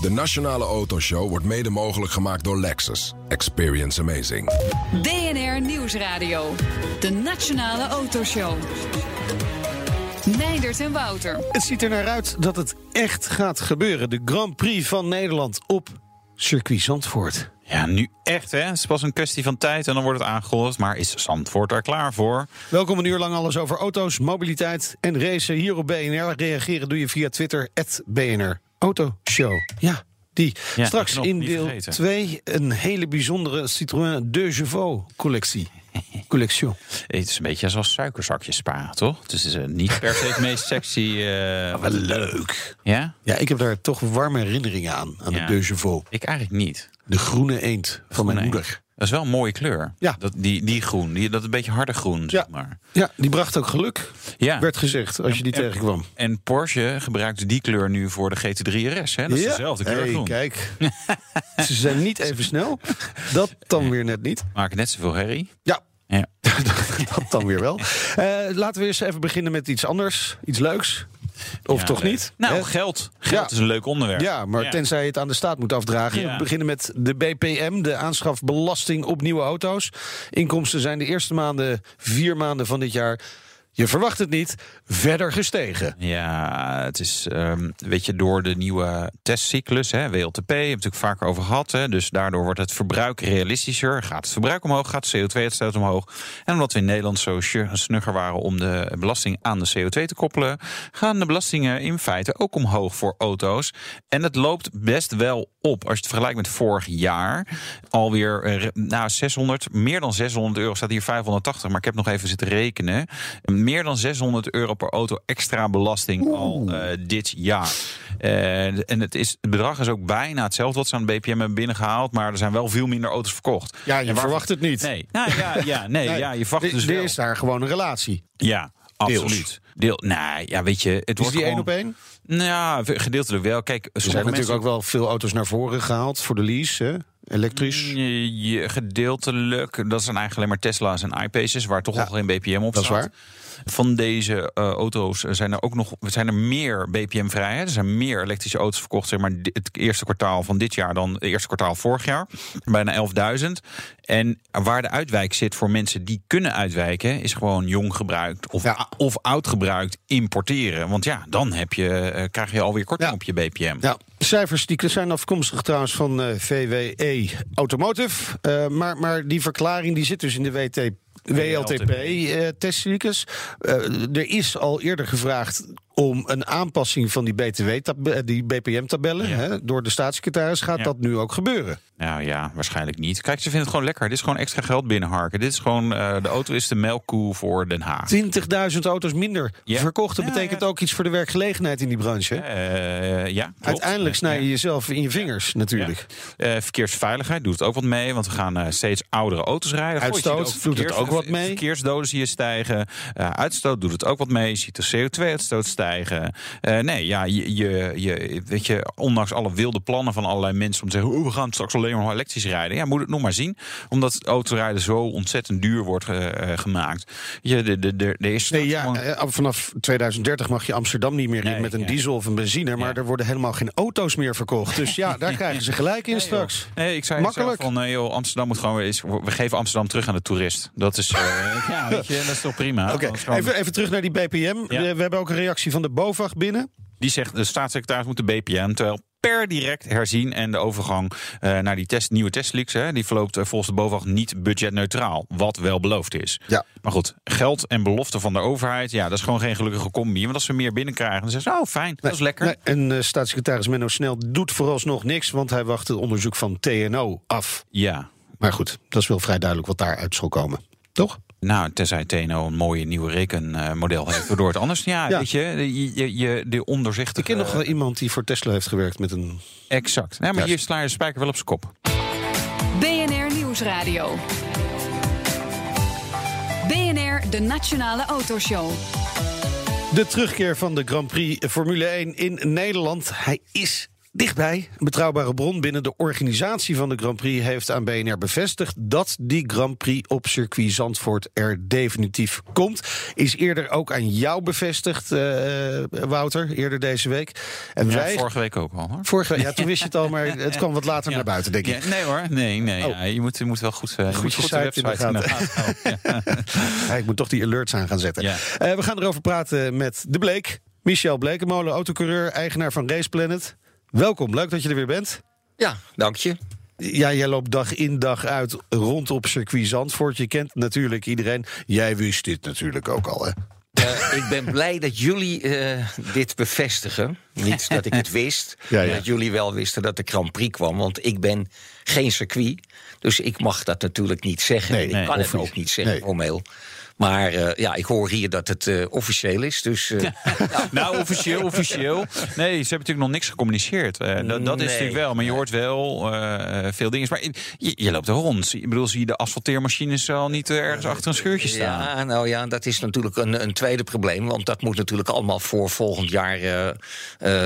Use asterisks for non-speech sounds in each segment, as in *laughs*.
De Nationale Autoshow wordt mede mogelijk gemaakt door Lexus. Experience amazing. BNR Nieuwsradio. De Nationale Autoshow. Meindert en Wouter. Het ziet er naar uit dat het echt gaat gebeuren. De Grand Prix van Nederland op circuit Zandvoort. Ja, nu echt hè. Het is pas een kwestie van tijd en dan wordt het aangekondigd. Maar is Zandvoort daar klaar voor? Welkom een uur lang alles over auto's, mobiliteit en racen hier op BNR. Reageren doe je via Twitter, BNR Autoshow. Ja, die. Ja, Straks knop, in deel vergeten. 2 een hele bijzondere Citroën De Chevaux collectie. *laughs* Collection. Het is een beetje zoals suikerzakjes sparen, toch? Dus het is eh, niet per se het meest sexy. eh, *laughs* Wel leuk. ja? Ja, ik heb daar toch warme herinneringen aan, aan Ja. de De Chevaux. Ik eigenlijk niet. De groene eend van mijn moeder. Dat is wel een mooie kleur. Ja. Dat, die, die groen, die, dat een beetje harde groen, Ja. zeg maar. Ja, die bracht ook geluk, Ja. werd gezegd, als je die En- tegenkwam. En Porsche gebruikt die kleur nu voor de GT3 RS. Hè? Dat is Ja. dezelfde kleur Hey, groen. kijk. *laughs* Ze zijn niet even snel. Dat dan weer net niet. Maken net zoveel herrie. Ja, Ja. *laughs* dat dan weer wel. Eh, laten we eens even beginnen met iets anders. Iets leuks. Of Ja, toch niet? Nou, Hè? geld. Geld Ja. is een leuk onderwerp. Ja, maar Ja. tenzij je het aan de staat moet afdragen. Ja. We beginnen met de BPM, de aanschafbelasting op nieuwe auto's. Inkomsten zijn de eerste maanden, vier maanden van dit jaar... je verwacht het niet, verder gestegen. Ja, het is, ehm, weet je, door de nieuwe testcyclus, hè, WLTP, hebben we natuurlijk vaker over gehad. Hè, dus daardoor wordt het verbruik realistischer. Gaat het verbruik omhoog, gaat de CO2-uitstoot omhoog. En omdat we in Nederland zo snugger waren om de belasting aan de CO2 te koppelen, gaan de belastingen in feite ook omhoog voor auto's. En het loopt best wel op. Als je het vergelijkt met vorig jaar, alweer eh, nou, 600, meer dan 600 euro, staat hier 580, maar ik heb nog even zitten rekenen. Meer dan 600 euro per auto extra belasting al eh, dit jaar. Eh, en het, is, het bedrag is ook bijna hetzelfde wat ze aan de BPM hebben binnengehaald, maar er zijn wel veel minder auto's verkocht. Ja, je verwacht het niet. Nee, nou, ja, ja, *laughs* nee, Nee, ja, je verwacht er- dus er wel. is daar gewoon een relatie. Ja, Deels. absoluut. Deel, nee, ja, weet je, het Is wordt die één op één? Nou, ja, gedeeltelijk wel. Kijk, Er zijn sommige natuurlijk ook wel veel auto's naar voren gehaald voor de lease, hè? elektrisch. Je, je- gedeeltelijk, dat zijn eigenlijk alleen maar Tesla's en iPaces, waar toch Ja, al geen BPM op dat is staat. waar. Van deze eh, auto's zijn er ook nog zijn er meer BPM-vrij. hè. Er zijn meer elektrische auto's verkocht, zeg maar, het eerste kwartaal van dit jaar dan het eerste kwartaal vorig jaar. Bijna 11.000. En waar de uitwijk zit voor mensen die kunnen uitwijken, is gewoon jong gebruikt of, Ja. of oud gebruikt importeren. Want ja, dan heb je, eh, krijg je alweer korting Ja. op je BPM. Ja, cijfers die zijn afkomstig trouwens van eh, VWE Automotive. Maar, maar die verklaring die zit dus in de WT, WLTP-testcyclus. Eh, er is al eerder gevraagd om een aanpassing van die, BTW eh, die BPM-tabellen Ja. door de staatssecretaris. Gaat Ja. dat nu ook gebeuren? Nou ja, waarschijnlijk niet. Kijk, ze vinden het gewoon lekker. Dit is gewoon extra geld binnenharken. Dit is gewoon, eh, de auto is de melkkoe voor Den Haag. 20.000 auto's minder Ja. verkocht. Dat betekent ook iets voor de werkgelegenheid in die branche. Eh, ja, klopt. Uiteindelijk snij je jezelf in je vingers natuurlijk. Eh, verkeersveiligheid doet het ook wat mee, want we gaan eh, steeds oudere auto's rijden. Uitstoot doet het ook wat mee. Verkeersdoden zie je stijgen. Eh, uitstoot doet het ook wat mee. Je ziet de CO2-uitstoot stijgen. Eh, nee, ja, je, je, je, weet je, ondanks alle wilde plannen van allerlei mensen om te zeggen, oh, we gaan straks alleen maar elektrisch rijden. Ja, moet het nog maar zien, omdat autorijden zo ontzettend duur wordt eh, gemaakt. Je, de, de, de, de is Nee, ja, gewoon- vanaf 2030 mag je Amsterdam niet meer in Nee, met een ja. diesel of een benzine. Maar Ja. er worden helemaal geen auto's meer verkocht. Dus ja, daar *laughs* krijgen ze gelijk in Nee, straks. joh. Nee, ik zei Makkelijk. van, eh, joh, Amsterdam moet gewoon weer eens, we geven Amsterdam terug aan de toerist. Dat is, eh, *laughs* ja, weet je, dat is toch prima. Oké, Dat even, even terug naar die BPM. Ja. We, hebben ook een reactie van de BOVAG binnen. Die zegt de staatssecretaris moet de BPM terwijl per direct herzien en de overgang eh, naar die test, nieuwe testleaks, hè, die verloopt eh, volgens de BOVAG niet budgetneutraal, wat wel beloofd is. Ja. Maar goed, geld en belofte van de overheid, ja, dat is gewoon geen gelukkige combi. Want als we meer binnenkrijgen, dan zeggen ze, oh fijn, dat is lekker. Nee, en eh, staatssecretaris Menno Snel doet vooralsnog niks, want hij wacht het onderzoek van TNO af. Ja, Maar goed, dat is wel vrij duidelijk wat daaruit zal komen. Toch? Nou, tenzij TNO een mooie nieuwe rekenmodel heeft, waardoor het anders... Ja, Ja. weet je, je, je, je de onderzichtige... Ik ken nog wel iemand die voor Tesla heeft gewerkt met een. Exact. Maar Ja. hier sla je de spijker wel op zijn kop. BNR. Nieuwsradio. BNR, de Nationale Autoshow. De terugkeer van de Grand Prix Formule 1 in Nederland. Hij is dichtbij. Een betrouwbare bron binnen de organisatie van de Grand Prix heeft aan BNR bevestigd dat die Grand Prix op circuit Zandvoort er definitief komt. Is eerder ook aan jou bevestigd, eh, Wouter, eerder deze week. En Ja, wij. vorige week ook al hoor. Vorige week, ja, toen wist je het al, maar *laughs* het kwam wat later naar buiten, denk ik. Ja, nee hoor, nee, nee. Oh. Ja, je, moet, je moet wel goed, eh, je Goed moet je goed de website in de gaten. *laughs* Ja, ik moet toch die alerts aan gaan zetten. Eh, we gaan erover praten met De Bleek. Michel Blekemolen, autocoureur, eigenaar van Race Planet. Welkom, leuk dat je er weer bent. Ja, dank je. Ja, jij loopt dag in dag uit rond op circuit Zandvoort. Je kent natuurlijk iedereen. Jij wist dit natuurlijk ook al, hè? Eh, ik ben blij dat jullie eh, dit bevestigen. Niet dat ik het *laughs* wist, Ja, ja. maar dat jullie wel wisten dat de Grand Prix kwam. Want ik ben geen circuit, dus ik mag dat natuurlijk niet zeggen. Nee, ik nee, kan het ook niet zeggen Nee. Maar eh, ja, ik hoor hier dat het eh, officieel is. Dus eh, *laughs* Nou, officieel, officieel. Nee, ze hebben natuurlijk nog niks gecommuniceerd. Dat, dat is natuurlijk wel. Maar je hoort wel veel dingen. Maar je, je loopt er rond. Ik bedoel, zie je de asfalteermachines al niet ergens achter een scheurtje staan? Ja, nou ja, dat is natuurlijk een, een tweede probleem. Want dat moet natuurlijk allemaal voor volgend jaar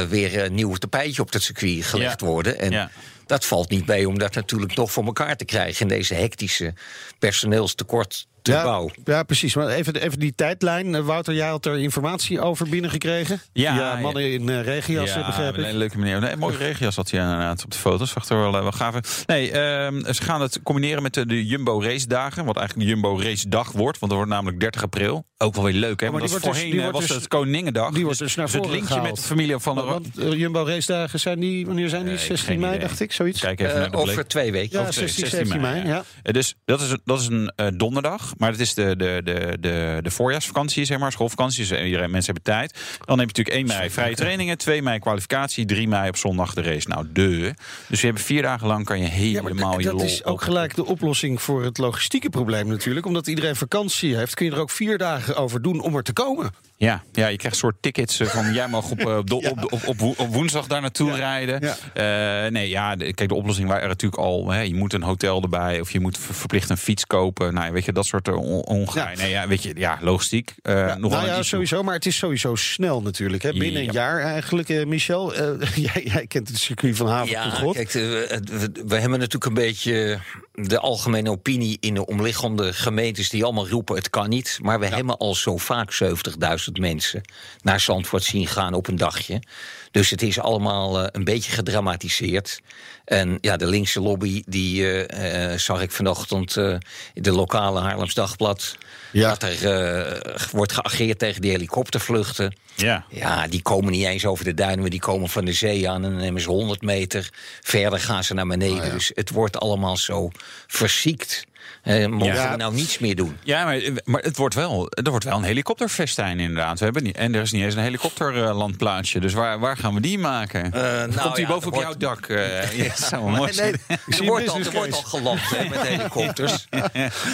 weer een nieuw tapijtje op het circuit gelegd Ja. worden. En Ja. dat valt niet mee om dat natuurlijk nog voor elkaar te krijgen in deze hectische personeelstekort te ja, ja, precies. Maar even, even die tijdlijn. Eh, Wouter, jij had er informatie over binnengekregen. Ja, ja. mannen in uh, regias, eh, begrijp een ik. leuke meneer. Nee, een mooie regias had hij inderdaad op de foto's. Zag er wel, eh, wel gaaf. Nee, ehm, ze gaan het combineren met de, de Jumbo Race Dagen. Wat eigenlijk de Jumbo Race Dag wordt. Want dat wordt namelijk 30 april. Ook wel weer leuk, hè? Oh, maar want die dat is dus- voorheen was dus- het Koningendag. die wordt dus naar het voren linkje gehaald. met de familie van de... Want Jumbo race dagen zijn die, wanneer zijn die? Eh, ik heb 16 geen mei, dacht ik, zoiets. Kijk even naar de bleek. over twee weken. Ja, Of- 16, 17 mei, ja. Dus dat is, dat is een eh, Maar het is de, de, de, de, de voorjaarsvakantie, zeg maar, schoolvakantie. Dus iedereen, mensen hebben tijd. Dan heb je natuurlijk 1 mei vrije trainingen, 2 mei kwalificatie, 3 mei op zondag de race. Nou, de. Dus je hebt vier dagen lang kan je Ja, helemaal je dat lol is ook gelijk de oplossing voor het logistieke probleem natuurlijk. Omdat iedereen vakantie heeft, kun je er ook vier dagen over doen om er te komen. Ja, ja, je krijgt een soort tickets eh, van jij mag op, eh, op, de- *laughs* op, op, op, wo- op woensdag daar naartoe rijden. Ja. Eh, nee, ja, de- kijk, de oplossing waren er natuurlijk al. Hè, je moet een hotel erbij of je moet ver- verplicht een fiets kopen. Nou, weet je, dat soort on- ongein. Ja. Nee, ja, weet je, ja, logistiek. eh Ja, nogal nou ja, issue. sowieso, maar het is sowieso snel natuurlijk. Hè? Binnen een Ja. jaar eigenlijk, eh, Michel. Eh, *laughs* jij, jij kent het circuit van Haven Ja, tot God. kijk, we, we- we hebben natuurlijk een beetje de algemene opinie in de omliggende gemeentes die allemaal roepen het kan niet. Maar we hebben al zo vaak 70.000 mensen naar Zandvoort zien gaan op een dagje. Dus het is allemaal eh, een beetje gedramatiseerd. En ja, de linkse lobby, die eh, eh, zag ik vanochtend in de lokale Haarlems Dagblad. Ja. Dat er wordt geageerd tegen die helikoptervluchten. Ja. Ja, die komen niet eens over de duinen, maar die komen van de zee aan. En dan nemen ze 100 meter. Verder gaan ze naar beneden. Dus het wordt allemaal zo verziekt. Eh, mogen Ja. we nou niets meer doen? Ja, maar, maar het wordt wel, er wordt wel een helikopterfestijn inderdaad. We hebben niet, en er is niet eens een helikopterlandplaatsje. Dus waar, waar gaan we die maken? nou Komt die ja, boven op jouw dak? eh, *laughs* ja, zou mooi Nee, nee, *laughs* er, wordt al, er wordt geland met helikopters. *laughs*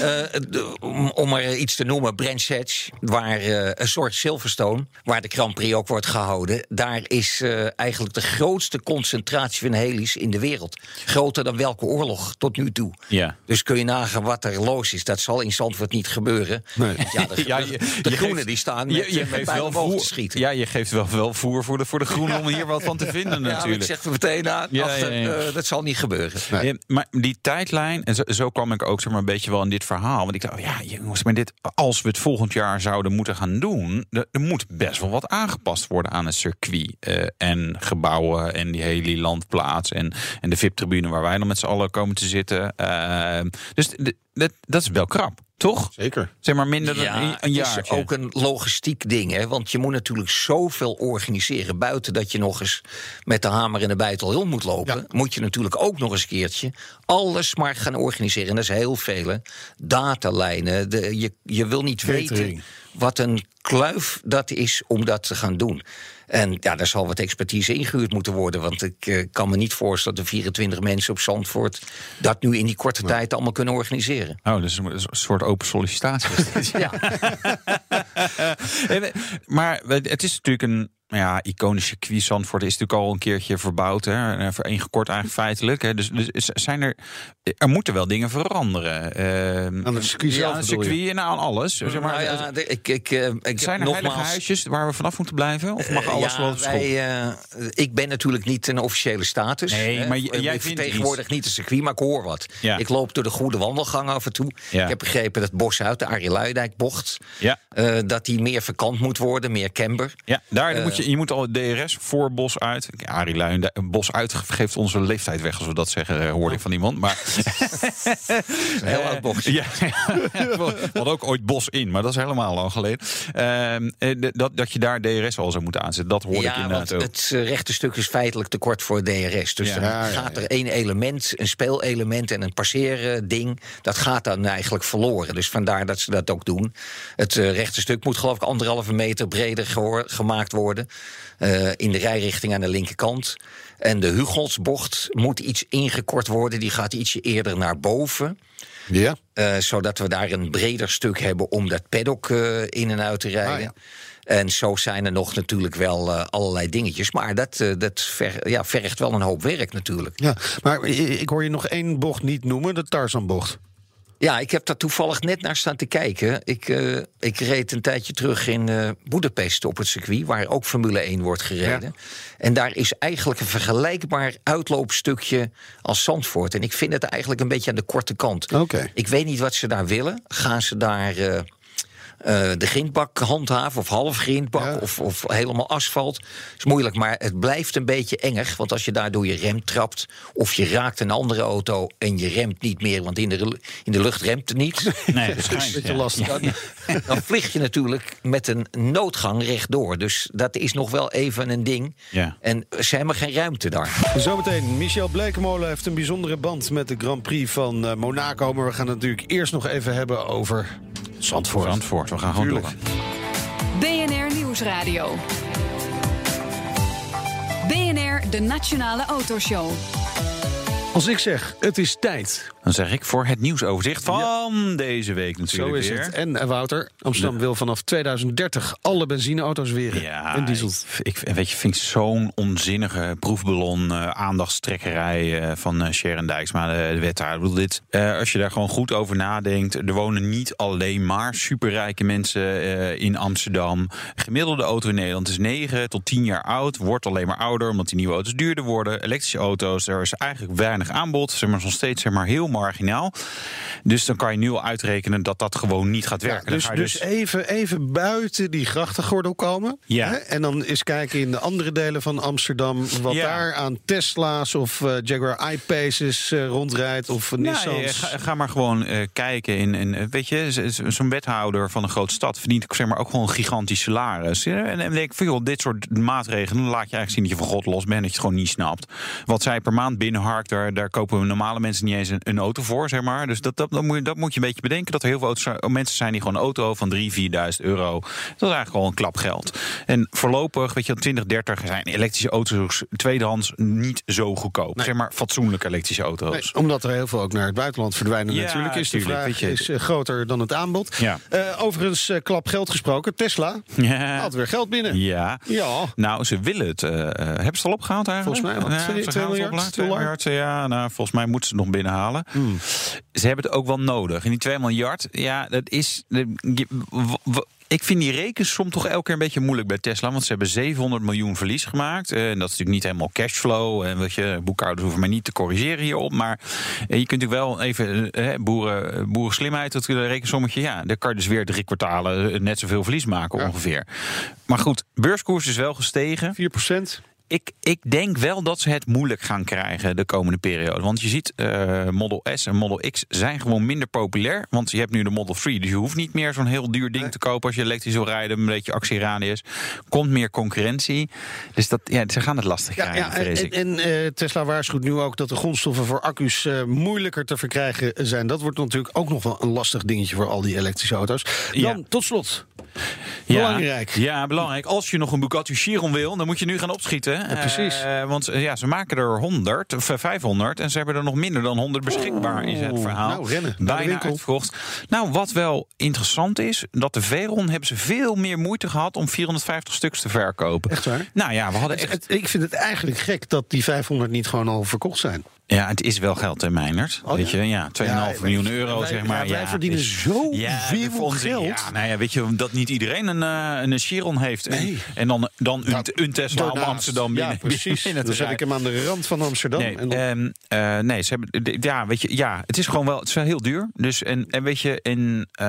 Eh, om, om er iets te noemen, Brands Hatch, waar eh, een soort Silverstone, waar de Grand Prix ook wordt gehouden. Daar is eh, eigenlijk de grootste concentratie van helis in de wereld. Groter dan welke oorlog tot nu toe. Ja. Dus kun je nagaan wat er los is. Dat zal in Zandvoort niet gebeuren. Nee. Ja, de, *laughs* Ja, de- je- de je groenen geeft- die staan Je, met, je met geeft bijl wel voer, te schieten. ja, je geeft wel, wel voer voor de, voor de groenen om hier wat van te vinden *laughs* Ja, maar ik natuurlijk. zeg er meteen aan, Ja, achter, ja, ja. eh, dat zal niet gebeuren. Ja, maar die tijdlijn, en zo, zo kwam ik ook zeg maar, een beetje wel in dit verhaal. Want ik dacht, oh ja, jongens, maar dit, als we het volgend jaar zouden moeten gaan doen, er, er moet best wel wat aangepast worden aan het circuit. eh, en gebouwen en die hele landplaats en, en de VIP-tribune waar wij dan met z'n allen komen te zitten. Eh, dus d- dat, dat is wel krap, toch? Zeker. Zeg maar minder dan Ja, een, een het is ook een logistiek ding, hè? want je moet natuurlijk zoveel organiseren. Buiten dat je nog eens met de hamer en de bijtel rond moet lopen, Ja. moet je natuurlijk ook nog eens een keertje alles maar gaan organiseren. En dat is heel veel. hè. Datalijnen, de, je, je wil niet Catering. weten wat een kluif dat is om dat te gaan doen. En ja, daar zal wat expertise ingehuurd moeten worden. Want ik eh, kan me niet voorstellen dat de 24 mensen op Zandvoort... dat nu in die korte tijd allemaal kunnen organiseren. Oh, dus een soort open sollicitatie. *laughs* Ja. *laughs* En, maar het is natuurlijk een. Ja, iconisch circuit Zandvoort is natuurlijk al een keertje verbouwd. Hè, en ingekort eigenlijk feitelijk. Hè. Dus, dus zijn er, er moeten wel dingen veranderen. Eh, Aan het circuit zelf ja, aan het bedoel je? circuit en aan alles. Zeg maar, Nou ja, ik, ik, eh, ik zijn er heilige nogmaals... huisjes waar we vanaf moeten blijven? Of mag Eh, alles ja, wel op school? wij, eh, ik ben natuurlijk niet een officiële status. Nee, hè. maar Ik jij vindt vertegenwoordig niet een circuit, maar ik hoor wat. Ja. Ik loop door de goede wandelgang af en toe. Ja. Ik heb begrepen dat Bosuit, de Arie Luijendijk-bocht... Ja. eh, dat die meer verkant moet worden, meer camber. Ja, daar Eh, moet je, je moet al DRS voor Bos uit. Arie Luijendijk, Bos uit geeft onze leeftijd weg, als we dat zeggen, eh, hoorde ik van iemand. Maar *laughs* heel oud bochtje. Ja, we hadden ook ooit Bos in, maar dat is helemaal lang geleden. Ehm, eh, dat, dat je daar DRS al zou moeten aanzetten, dat hoorde ik want inderdaad ook. het rechte stuk is feitelijk te kort voor DRS. Dus Ja. dan Ja, gaat er één element, een speelelement en een passeerding... dat gaat dan eigenlijk verloren. Dus vandaar dat ze dat ook doen. Het eh, rechte stuk moet geloof ik anderhalve meter breder gemaakt worden... eh, in de rijrichting aan de linkerkant. En de Hugelsbocht moet iets ingekort worden. Die gaat ietsje eerder naar boven... Ja. Eh, zodat we daar een breder stuk hebben om dat paddock eh, in en uit te rijden. Ah, ja. En zo zijn er nog natuurlijk wel allerlei dingetjes. Maar dat, dat ver- ja, vergt wel een hoop werk natuurlijk. ja. Maar ik hoor je nog één bocht niet noemen, de Tarzanbocht. Ja, ik heb daar toevallig net naar staan te kijken. Ik, eh, ik reed een tijdje terug in eh Boedapest op het circuit... waar ook Formule 1 wordt gereden. En daar is eigenlijk een vergelijkbaar uitloopstukje als Zandvoort. En ik vind het eigenlijk een beetje aan de korte kant. Oké. Ik weet niet wat ze daar willen. Gaan ze daar eh, eh, de grindbak handhaven of half grindbak Ja. of, of helemaal asfalt? is moeilijk, maar het blijft een beetje engig. Want als je daardoor je rem trapt of je raakt een andere auto en je remt niet meer, want in de, in de lucht remt het niet. Nee, *laughs* Dat is een beetje lastig. Dan, *laughs* dan vlieg je natuurlijk met een noodgang rechtdoor. Dus dat is nog wel even een ding. Ja. En ze hebben geen ruimte daar. Zometeen, Michel Blekemolen heeft een bijzondere band met de Grand Prix van eh, Monaco. Maar we gaan het natuurlijk eerst nog even hebben over Zandvoort. Zandvoort, we gaan gewoon Tuurlijk. door. BNR Nieuwsradio. BNR, de Nationale Autoshow. Als ik zeg, het is tijd. Dan zeg ik voor het nieuwsoverzicht van deze week natuurlijk Zo is weer. het. En eh, Wouter, Amsterdam wil vanaf 2030 alle benzineauto's weer Ja, en diesel. Ik, ik- weet je, vind ik zo'n onzinnige proefballon, eh aandachtstrekkerij eh, van uh, Sharon Dijksma, de, de wethouder. Ik bedoel, dit, als je daar gewoon goed over nadenkt, er wonen niet alleen maar superrijke mensen in Amsterdam. Gemiddelde auto in Nederland is 9 tot 10 jaar oud, wordt alleen maar ouder omdat die nieuwe auto's duurder worden. Elektrische auto's, er is eigenlijk weinig aanbod, zeg maar nog steeds zeg maar heel marginaal. Dus dan kan je nu al uitrekenen dat dat gewoon niet gaat werken. Dus ga je dus even, even buiten die grachtengordel komen. Ja. Hè? En dan eens kijken in de andere delen van Amsterdam... wat Ja. daar aan Tesla's of eh, Jaguar I-Paces eh, rondrijdt... of Nee, Nissan's. ga, ga maar gewoon eh, kijken. In, in, eh, weet je, zo'n wethouder van een grote stad verdient zeg maar, ook gewoon een gigantisch salaris. En, en denk ik, van, joh, dit soort maatregelen laat je eigenlijk zien dat je van God los bent, dat je het gewoon niet snapt. Wat zij per maand binnenharkt, daar, daar kopen normale mensen niet eens een, een auto voor, zeg maar. Dus dat, dat, dat, moet je, dat moet je een beetje bedenken. Dat er heel veel auto's, mensen zijn die gewoon een auto van 3.000, 4.000 euro. Dat is eigenlijk al een klap geld. En voorlopig, weet je, 2030 zijn elektrische auto's tweedehands niet zo goedkoop. Zeg maar fatsoenlijke elektrische auto's. Nee, omdat er heel veel ook naar het buitenland verdwijnen Ja, natuurlijk. Is de tuurlijk, vraag weet je. is, eh, groter dan het aanbod. Ja. Eh, overigens, eh, klap geld gesproken. Tesla Ja. had weer geld binnen. Ja. Ja. Nou, ze willen het. eh, hebben ze het al opgehaald eigenlijk? Volgens mij miljard dollar? miljard, Ja, nou, volgens mij moeten ze het nog binnenhalen. Ze hebben het ook wel nodig. En die 2 miljard, ja, dat is... ik vind die rekensom toch elke keer een beetje moeilijk bij Tesla. Want ze hebben 700 miljoen verlies gemaakt. Eh, En dat is natuurlijk niet helemaal cashflow. En weet je, boekhouders hoeven mij niet te corrigeren hierop. Maar eh, je kunt natuurlijk wel even eh, boeren, boerenslimheid, dat eh, rekensommetje. Ja, daar kan je dus weer drie kwartalen net zoveel verlies maken ongeveer. Maar goed, beurskoers is wel gestegen. 4 procent. Ik, ik denk wel dat ze het moeilijk gaan krijgen de komende periode. Want je ziet, eh, Model S en Model X zijn gewoon minder populair. Want je hebt nu de Model 3, dus je hoeft niet meer zo'n heel duur ding te kopen... als je elektrisch wil rijden, een beetje actieradius. Komt meer concurrentie. Dus dat, ja, ze gaan het lastig krijgen, ja, en, eh, Tesla waarschuwt nu ook dat de grondstoffen voor accu's eh, moeilijker te verkrijgen zijn. Dat wordt natuurlijk ook nog wel een lastig dingetje voor al die elektrische auto's. Dan Ja. tot slot. Ja, Belangrijk. Ja, belangrijk. Als je nog een Bugatti Chiron wil, dan moet je nu gaan opschieten. Ja, precies. Eh, want eh, ja, ze maken er 100, of eh, 500 en ze hebben er nog minder dan 100 beschikbaar, is het verhaal. nou, rennen Bijna uitverkocht. Nou, wat wel interessant is, dat de Veron hebben ze veel meer moeite gehad om 450 stuks te verkopen. Echt waar? Nou ja, we hadden echt. ik vind het eigenlijk gek dat die 500 niet gewoon al verkocht zijn. Ja, het is wel geld, hè, Meinert? Oh, weet ja? je, ja, 2,5 Ja, miljoen euro, wij- zeg maar. ja, wij verdienen zoveel we vonden- geld. Ja, nou ja, weet je, dat niet iedereen een, eh, een Chiron heeft. En- Nee. En, dan, dan een, Nou, een Tesla Amsterdam binnen, Ja, precies. binnen te Dan zet ik hem aan de rand van Amsterdam. Nee, en dan- ehm, eh, nee, ze hebben, ja, weet je, ja, het is gewoon wel, het is wel heel duur. Dus en, en weet je, en eh,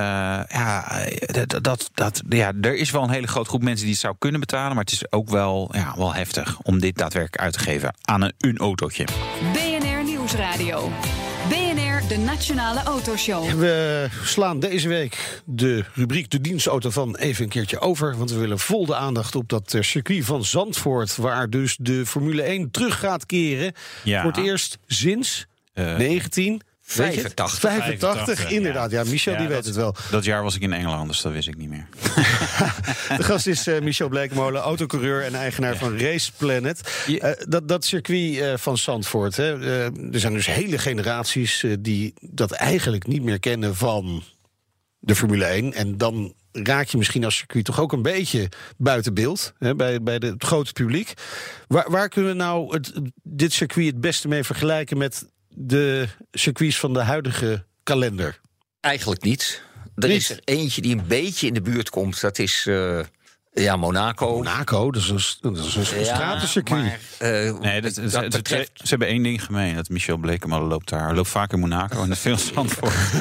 ja, dat, dat, dat, ja, er is wel een hele grote groep mensen die het zou kunnen betalen, maar het is ook wel, ja, wel heftig om dit daadwerkelijk uit te geven aan een, een autootje. Nieuwsradio. BNR, de Nationale Autoshow. We slaan deze week de rubriek De Dienstauto van even een keertje over. Want we willen vol de aandacht op dat eh, circuit van Zandvoort. Waar dus de Formule 1 terug gaat keren. Ja. Voor het eerst sinds Eh, 19... weet je het? 85. 85, 85, inderdaad. Ja, Michel Ja, die weet dat- het wel. Dat jaar was ik in Engeland, dus dat wist ik niet meer. *laughs* De gast is eh, Michel Bleekmolen, autocoureur en eigenaar van Race Planet. Je- Eh, dat, dat circuit eh, van Zandvoort. Hè, er zijn dus hele generaties eh, die dat eigenlijk niet meer kennen van de Formule 1. En dan raak je misschien als circuit toch ook een beetje buiten beeld hè, bij, bij de, het grote publiek. Waar, waar kunnen we nou het, dit circuit het beste mee vergelijken met de circuits van de huidige kalender? Eigenlijk niet. Er Niet? is er eentje die een beetje in de buurt komt. Dat is eh, ja, Monaco. Monaco, dat is een, dat is een Ja, stratencircuit. maar, eh, Nee, dat, dat ze, ze- betreft- ze hebben één ding gemeen. Dat Michel Blekemolen loopt daar. Hij loopt vaak in Monaco en dat veel *laughs* Zandvoort. *laughs*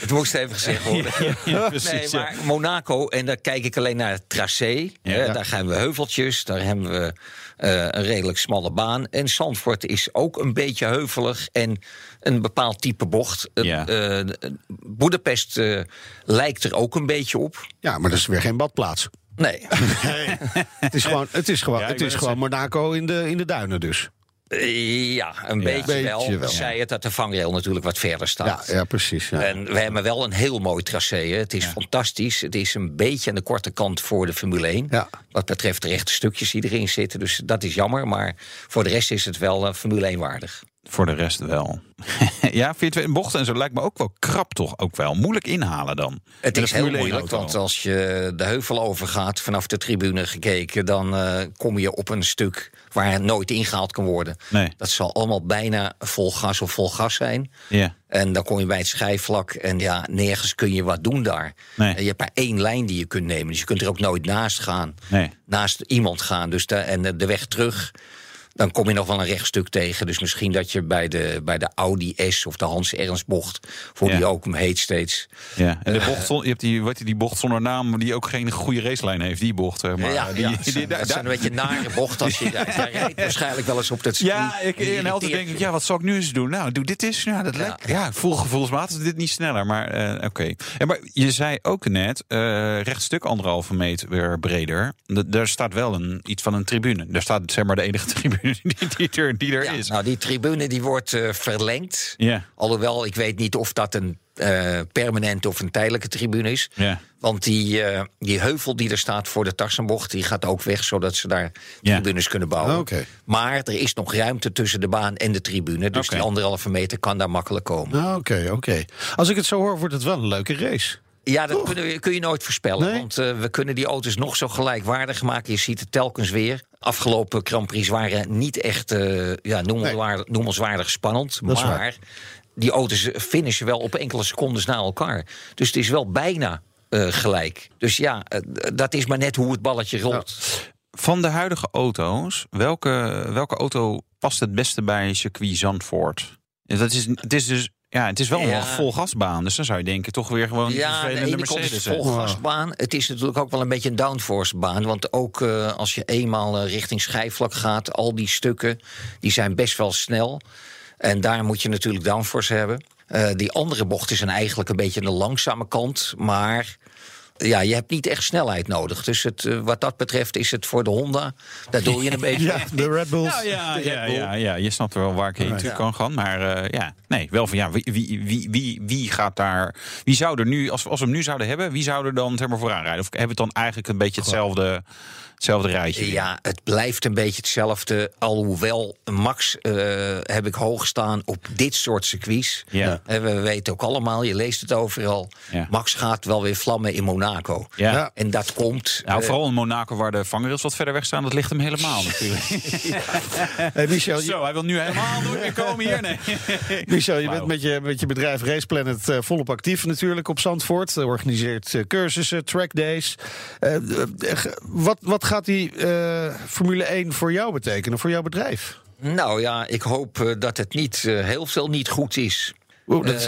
het moest even gezegd worden. ja, Nee, precies. maar Monaco, en dan kijk ik alleen naar het tracé. Hè, daar gaan we heuveltjes, daar hebben we eh, een redelijk smalle baan. En Zandvoort is ook een beetje heuvelig en een bepaald type bocht. Eh, Boedapest eh, lijkt er ook een beetje op. Ja, maar dat is weer geen badplaats. Nee, *laughs* Het is gewoon, het is gewoon, Ja, het is gewoon Monaco in de, in de duinen dus. Eh, ja, een beetje, Beetje wel. Zij het dat de vangrail natuurlijk wat verder Ja, staat. ja precies. Ja. En we hebben wel een heel mooi tracé. hè. Het is fantastisch. Het is een beetje aan de korte kant voor de Formule 1. Ja. Wat betreft de rechte stukjes die erin zitten. Dus dat is jammer. Maar voor de rest is het wel eh, Formule 1 waardig. Voor de rest wel. *laughs* ja, 24 bochten en zo lijkt me ook wel krap toch ook wel. Moeilijk inhalen dan. Het is heel Formule 1 moeilijk, want als je de heuvel overgaat vanaf de tribune gekeken, dan eh, kom je op een stuk waar nooit ingehaald kan worden. Nee. Dat zal allemaal bijna vol gas of vol gas zijn. Ja. En dan kom je bij het schijfvlak en ja, nergens kun je wat doen daar. Nee. Je hebt maar één lijn die je kunt nemen, dus je kunt er ook nooit naast gaan. Nee. Naast iemand gaan. Dus de, en de weg terug, dan kom je nog wel een rechtstuk tegen. Dus misschien dat je bij de, bij de Audi S of de Hans Ernst bocht, Ja. die ook hem heet steeds. Ja, en de bocht, je hebt die, wat, die bocht zonder naam, die ook geen goede racelijn heeft, die bocht. Maar ja, die, ja, die- dat die- zijn- daar- dat zijn een beetje nare bocht als je *laughs* daar, daar rijdt waarschijnlijk wel eens op dat circuit. ja, ik, en altijd denk ik, ja, wat zal ik nu eens doen? Nou, doe dit eens. Ja, dat lijkt. Ja, ik voel gevoelsmatig is dit niet sneller, maar eh, oké. En maar je zei ook net, eh rechtstuk anderhalve meter breder. D- daar staat wel een, iets van een tribune. Daar staat zeg maar de enige tribune die, die er, die er Ja, is. nou, die tribune die wordt eh, verlengd. Ja. Alhoewel, ik weet niet of dat een eh, permanente of een tijdelijke tribune is. Ja. Want die, eh, die heuvel die er staat voor de Tarsenbocht... die gaat ook weg, zodat ze daar Ja. tribunes kunnen bouwen. Oké. Maar er is nog ruimte tussen de baan en de tribune. Dus die anderhalve meter kan daar makkelijk komen. Nou, Oké, oké. Als ik het zo hoor, wordt het wel een leuke race. Ja, dat kunnen we- kun je nooit voorspellen. Nee? Want eh, we kunnen die auto's nog zo gelijkwaardig maken. Je ziet het telkens weer. Afgelopen Grand Prix waren niet echt eh, ja, noemenswaardig, noemenswaardig spannend. Dat maar waar. die auto's finishen wel op enkele secondes na elkaar. Dus het is wel bijna eh, gelijk. Dus ja, dat is maar net hoe het balletje rolt. Van de huidige auto's, welke, welke auto past het beste bij circuit Zandvoort? Dat is, het is dus ja, het is wel Ja. een vol gasbaan. Dus dan zou je denken, toch weer gewoon Ja, de ene is Mercedes. het hè? vol gasbaan. Het is natuurlijk ook wel een beetje een downforce baan. Want ook eh, als je eenmaal eh, richting schijfvlak gaat... al die stukken, die zijn best wel snel. En daar moet je natuurlijk downforce hebben. Eh, die andere bochten zijn eigenlijk een beetje aan de langzame kant. Maar ja, je hebt niet echt snelheid nodig. Dus het, eh, wat dat betreft is het voor de Honda. Daar doe je een *laughs* beetje. Ja, de Red Bulls. Nou ja, de Red ja, Bull. ja, ja, je snapt wel waar ik heen toe kan gaan. Maar eh, ja, nee, wel van ja, wie, wie, wie, wie, wie gaat daar. Wie zou er nu, als, als we hem nu zouden hebben, wie zou er dan zeg maar, vooraan rijden? Of hebben we het dan eigenlijk een beetje hetzelfde, hetzelfde rijtje? Ja, het blijft een beetje hetzelfde. Alhoewel Max eh, heb ik hoog staan op dit soort circuits. Ja. Eh, we weten ook allemaal, je leest het overal. Ja. Max gaat wel weer vlammen in Monaco. Ja. Ja. En dat komt. Nou, eh, vooral in Monaco, waar de vangrails wat verder weg staan, dat ligt hem helemaal natuurlijk. *laughs* Hey, Michel, Zo, hij wil nu helemaal nooit meer komen hier. Nee. *laughs* Michel, je bent met je, met je bedrijf Race Planet eh, volop actief natuurlijk op Zandvoort. Je organiseert cursussen, trackdays. Eh, g- wat, wat gaat die eh, Formule 1 voor jou betekenen, voor jouw bedrijf? Nou ja, ik hoop eh, dat het niet eh, heel veel niet goed is. Oeh, dat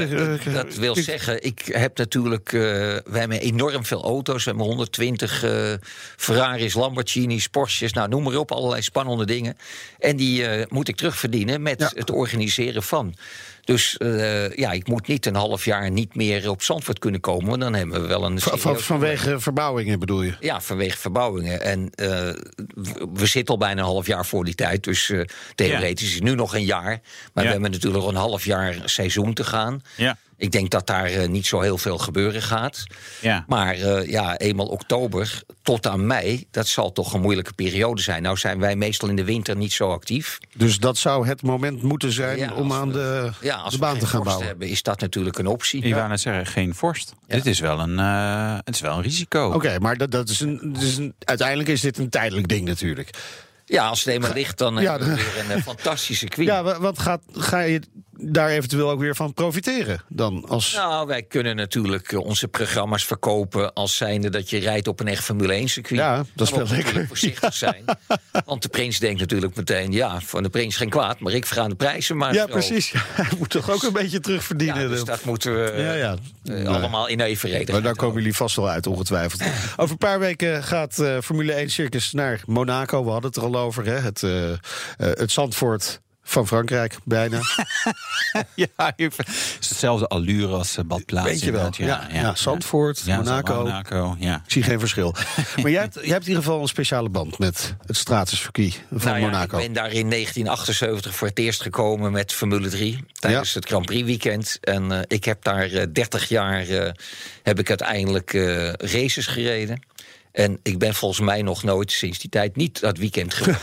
dat wil ik- zeggen, ik heb natuurlijk. we hebben enorm veel auto's. We hebben 120 eh, Ferraris, Lamborghinis, Porsches. Nou, noem maar op, allerlei spannende dingen. En die moet ik terugverdienen met Ja. het organiseren van. Dus eh, ja, ik moet niet een half jaar niet meer op Zandvoort kunnen komen. Want dan hebben we wel een. Van, van- serieus vanwege verbouwingen bedoel je? ja, vanwege verbouwingen. En eh, we- zitten al bijna een half jaar voor die tijd. Dus eh, theoretisch is het nu nog een jaar. Maar Ja. we hebben natuurlijk nog een half jaar seizoen te gaan. Ja. Ik denk dat daar eh, niet zo heel veel gebeuren gaat. Ja. Maar eh, ja, eenmaal oktober tot aan mei, dat zal toch een moeilijke periode zijn. Nou zijn wij meestal in de winter niet zo actief. Dus dat zou het moment moeten zijn Ja, om aan we- de, Ja, als de baan te gaan vorst bouwen. hebben, is dat natuurlijk een optie. Ik wou net zeggen, geen vorst. Dit is wel een, eh, het is wel een risico. Oké, maar dat, dat is een, dat is een, uiteindelijk is dit een tijdelijk ding natuurlijk. Ja, als het eenmaal ligt, dan Ja, hebben we *laughs* weer een fantastische circuit. Ja, wa- wat gaat, ga je daar eventueel ook weer van profiteren dan? Als, Nou, wij kunnen natuurlijk eh, onze programma's verkopen als zijnde dat je rijdt op een echt Formule 1 circuit. Ja, dat is wel lekker. voorzichtig zijn. Want de prins denkt natuurlijk meteen, ja, van de prins geen kwaad, maar ik verga de prijzen maar ja, zo. precies. Hij moet toch ook een beetje terugverdienen. Ja, dus dat moeten we Ja, ja. eh, allemaal in evenredigheid Maar daar komen jullie vast wel uit, ongetwijfeld. Over een paar weken gaat eh, Formule 1 Circus naar Monaco. We hadden het er al over, hè? Het, het Zandvoort van Frankrijk, bijna. *laughs* Ja, het is hetzelfde allure als uh, badplaats. Weet je wel. Ja, ja, Zandvoort, Ja, Monaco. Monaco, ja. Ik zie geen verschil. *laughs* maar jij hebt, jij hebt in ieder geval een speciale band met het stratuscircuit van Nou ja, Monaco. Ik ben daar in 1978 voor het eerst gekomen met Formule 3 tijdens Ja. het Grand Prix weekend. En eh, ik heb daar eh, 30 jaar eh, heb ik uiteindelijk eh, races gereden. En ik ben volgens mij nog nooit sinds die tijd niet dat weekend geweest.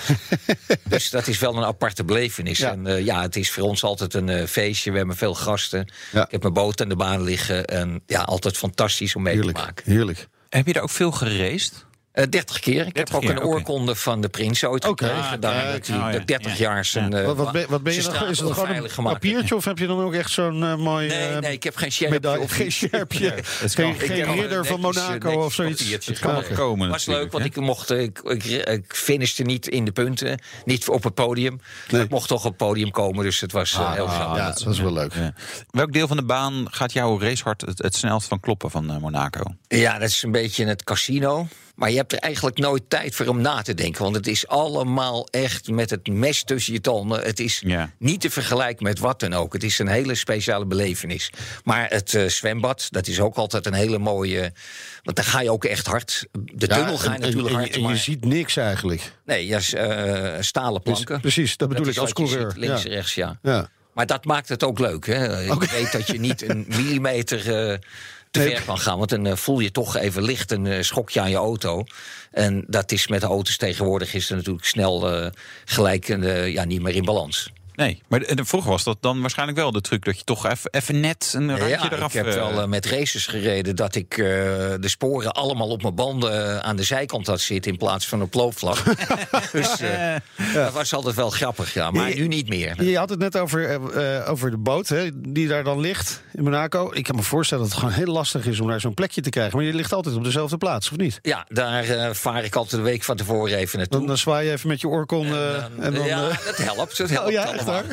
*laughs* dus dat is wel een aparte belevenis. Ja. En eh, ja, het is voor ons altijd een eh, feestje. We hebben veel gasten. Ja. Ik heb mijn boot aan de baan liggen. En ja, altijd fantastisch om mee Heerlijk, te maken. heerlijk. Heb je er ook veel geraced? Eh 30 keer. Ik 30 heb ook keer, een oorkonde van de prins ooit Oké. gekregen. Ah, daar kijk. dat hij Oh, ja. dat 30 Ja. jaar zijn. eh, Wat, wat, ben, wat ben je dan? Is het gewoon een gemaakt papiertje of heb je dan ook echt zo'n eh, mooi Nee, eh, nee, ik heb geen sjerpje. of Geen sjerpje. Geen, kan- Ik geen heb ridder van Monaco of zoiets. Het kan nog komen was leuk, want ik mocht, ik, ik, ik finishte niet in de punten, niet op het podium. Ik mocht toch op het podium komen, dus het was eh, heel grappig. Ja, dat is wel leuk. Ja. Welk deel van de baan gaat jouw racehart het, het snelst van kloppen van Monaco? Ja, dat is een beetje het casino. Maar je hebt er eigenlijk nooit tijd voor om na te denken. Want het is allemaal echt met het mes tussen je tanden. Het is Ja. niet te vergelijken met wat dan ook. Het is een hele speciale belevenis. Maar het eh, zwembad, dat is ook altijd een hele mooie... Want daar ga je ook echt hard. De Ja, tunnel ga je en- natuurlijk en, hard. en, je maar- ziet niks eigenlijk. Nee, ja, eh, stalen Dus- planken. precies, dat bedoel ik als coureur. links Ja. rechts, ja. Ja. Maar dat maakt het ook leuk. Hè? Je weet dat je niet een *laughs* millimeter eh, te ver kan gaan. Want dan eh, voel je toch even licht een eh, schokje aan je auto. En dat is met de auto's tegenwoordig is er natuurlijk snel eh, gelijk ja, niet meer in balans. Nee, maar de- de- vroeger was dat dan waarschijnlijk wel de truc... dat je toch even, even net een randje ja, eraf... ik heb eh, wel eh, met races gereden dat ik eh, de sporen allemaal op mijn banden aan de zijkant had zitten in plaats van op loopvlak. *laughs* dus eh, dat was altijd wel grappig, ja. Maar Je- nu niet meer. Je had het net over, over de boot hè, die daar dan ligt in Monaco. Ik kan me voorstellen dat het gewoon heel lastig is om daar zo'n plekje te krijgen. Maar je ligt altijd op dezelfde plaats, of niet? Ja, daar eh, vaar ik altijd de week van tevoren even naartoe. Dan, dan zwaai je even met je oorkon. en dan, ja, dat helpt. Dat *laughs* helpt oh ja, echt allemaal. *laughs*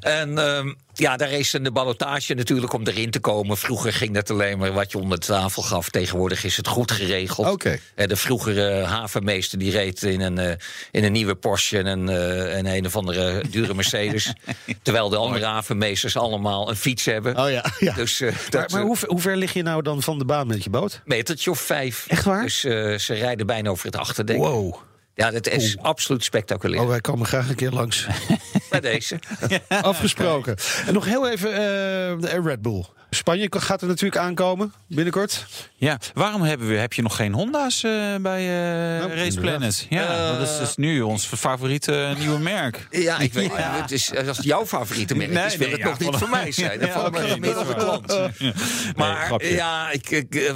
En ehm, Ja, daar is een ballotage natuurlijk om erin te komen. Vroeger ging dat alleen maar wat je onder de tafel gaf. Tegenwoordig is het goed geregeld. Oké. Eh, De vroegere havenmeester die reed in een, eh, in een nieuwe Porsche en een, eh, en een of andere dure Mercedes. *laughs* terwijl de andere havenmeesters allemaal een fiets hebben. Oh ja, ja. Dus maar dat maar hoe, ver- hoe ver lig je nou dan van de baan met je boot? metertje of vijf. Echt waar? Dus ze rijden bijna over het achterdek. Wow. Ja, dat is absoluut spectaculair. Oh, wij komen graag een keer langs. *laughs* Bij deze. *laughs* Afgesproken. En nog heel even eh, de Red Bull. Spanje gaat er natuurlijk aankomen binnenkort. Ja, waarom hebben we, heb je nog geen Honda's eh, bij eh Nou, Race. Planet? Ja, dat is dus nu ons favoriete nieuwe merk. Ja, ik weet het. Is, als het jouw favoriete merk Nee, is, wil nee, het ja, nog niet van- voor mij zijn. *laughs* Dan Ja, val ik oké, een gemiddelde dat is waar. klant. Maar ja, ik, ik, eh,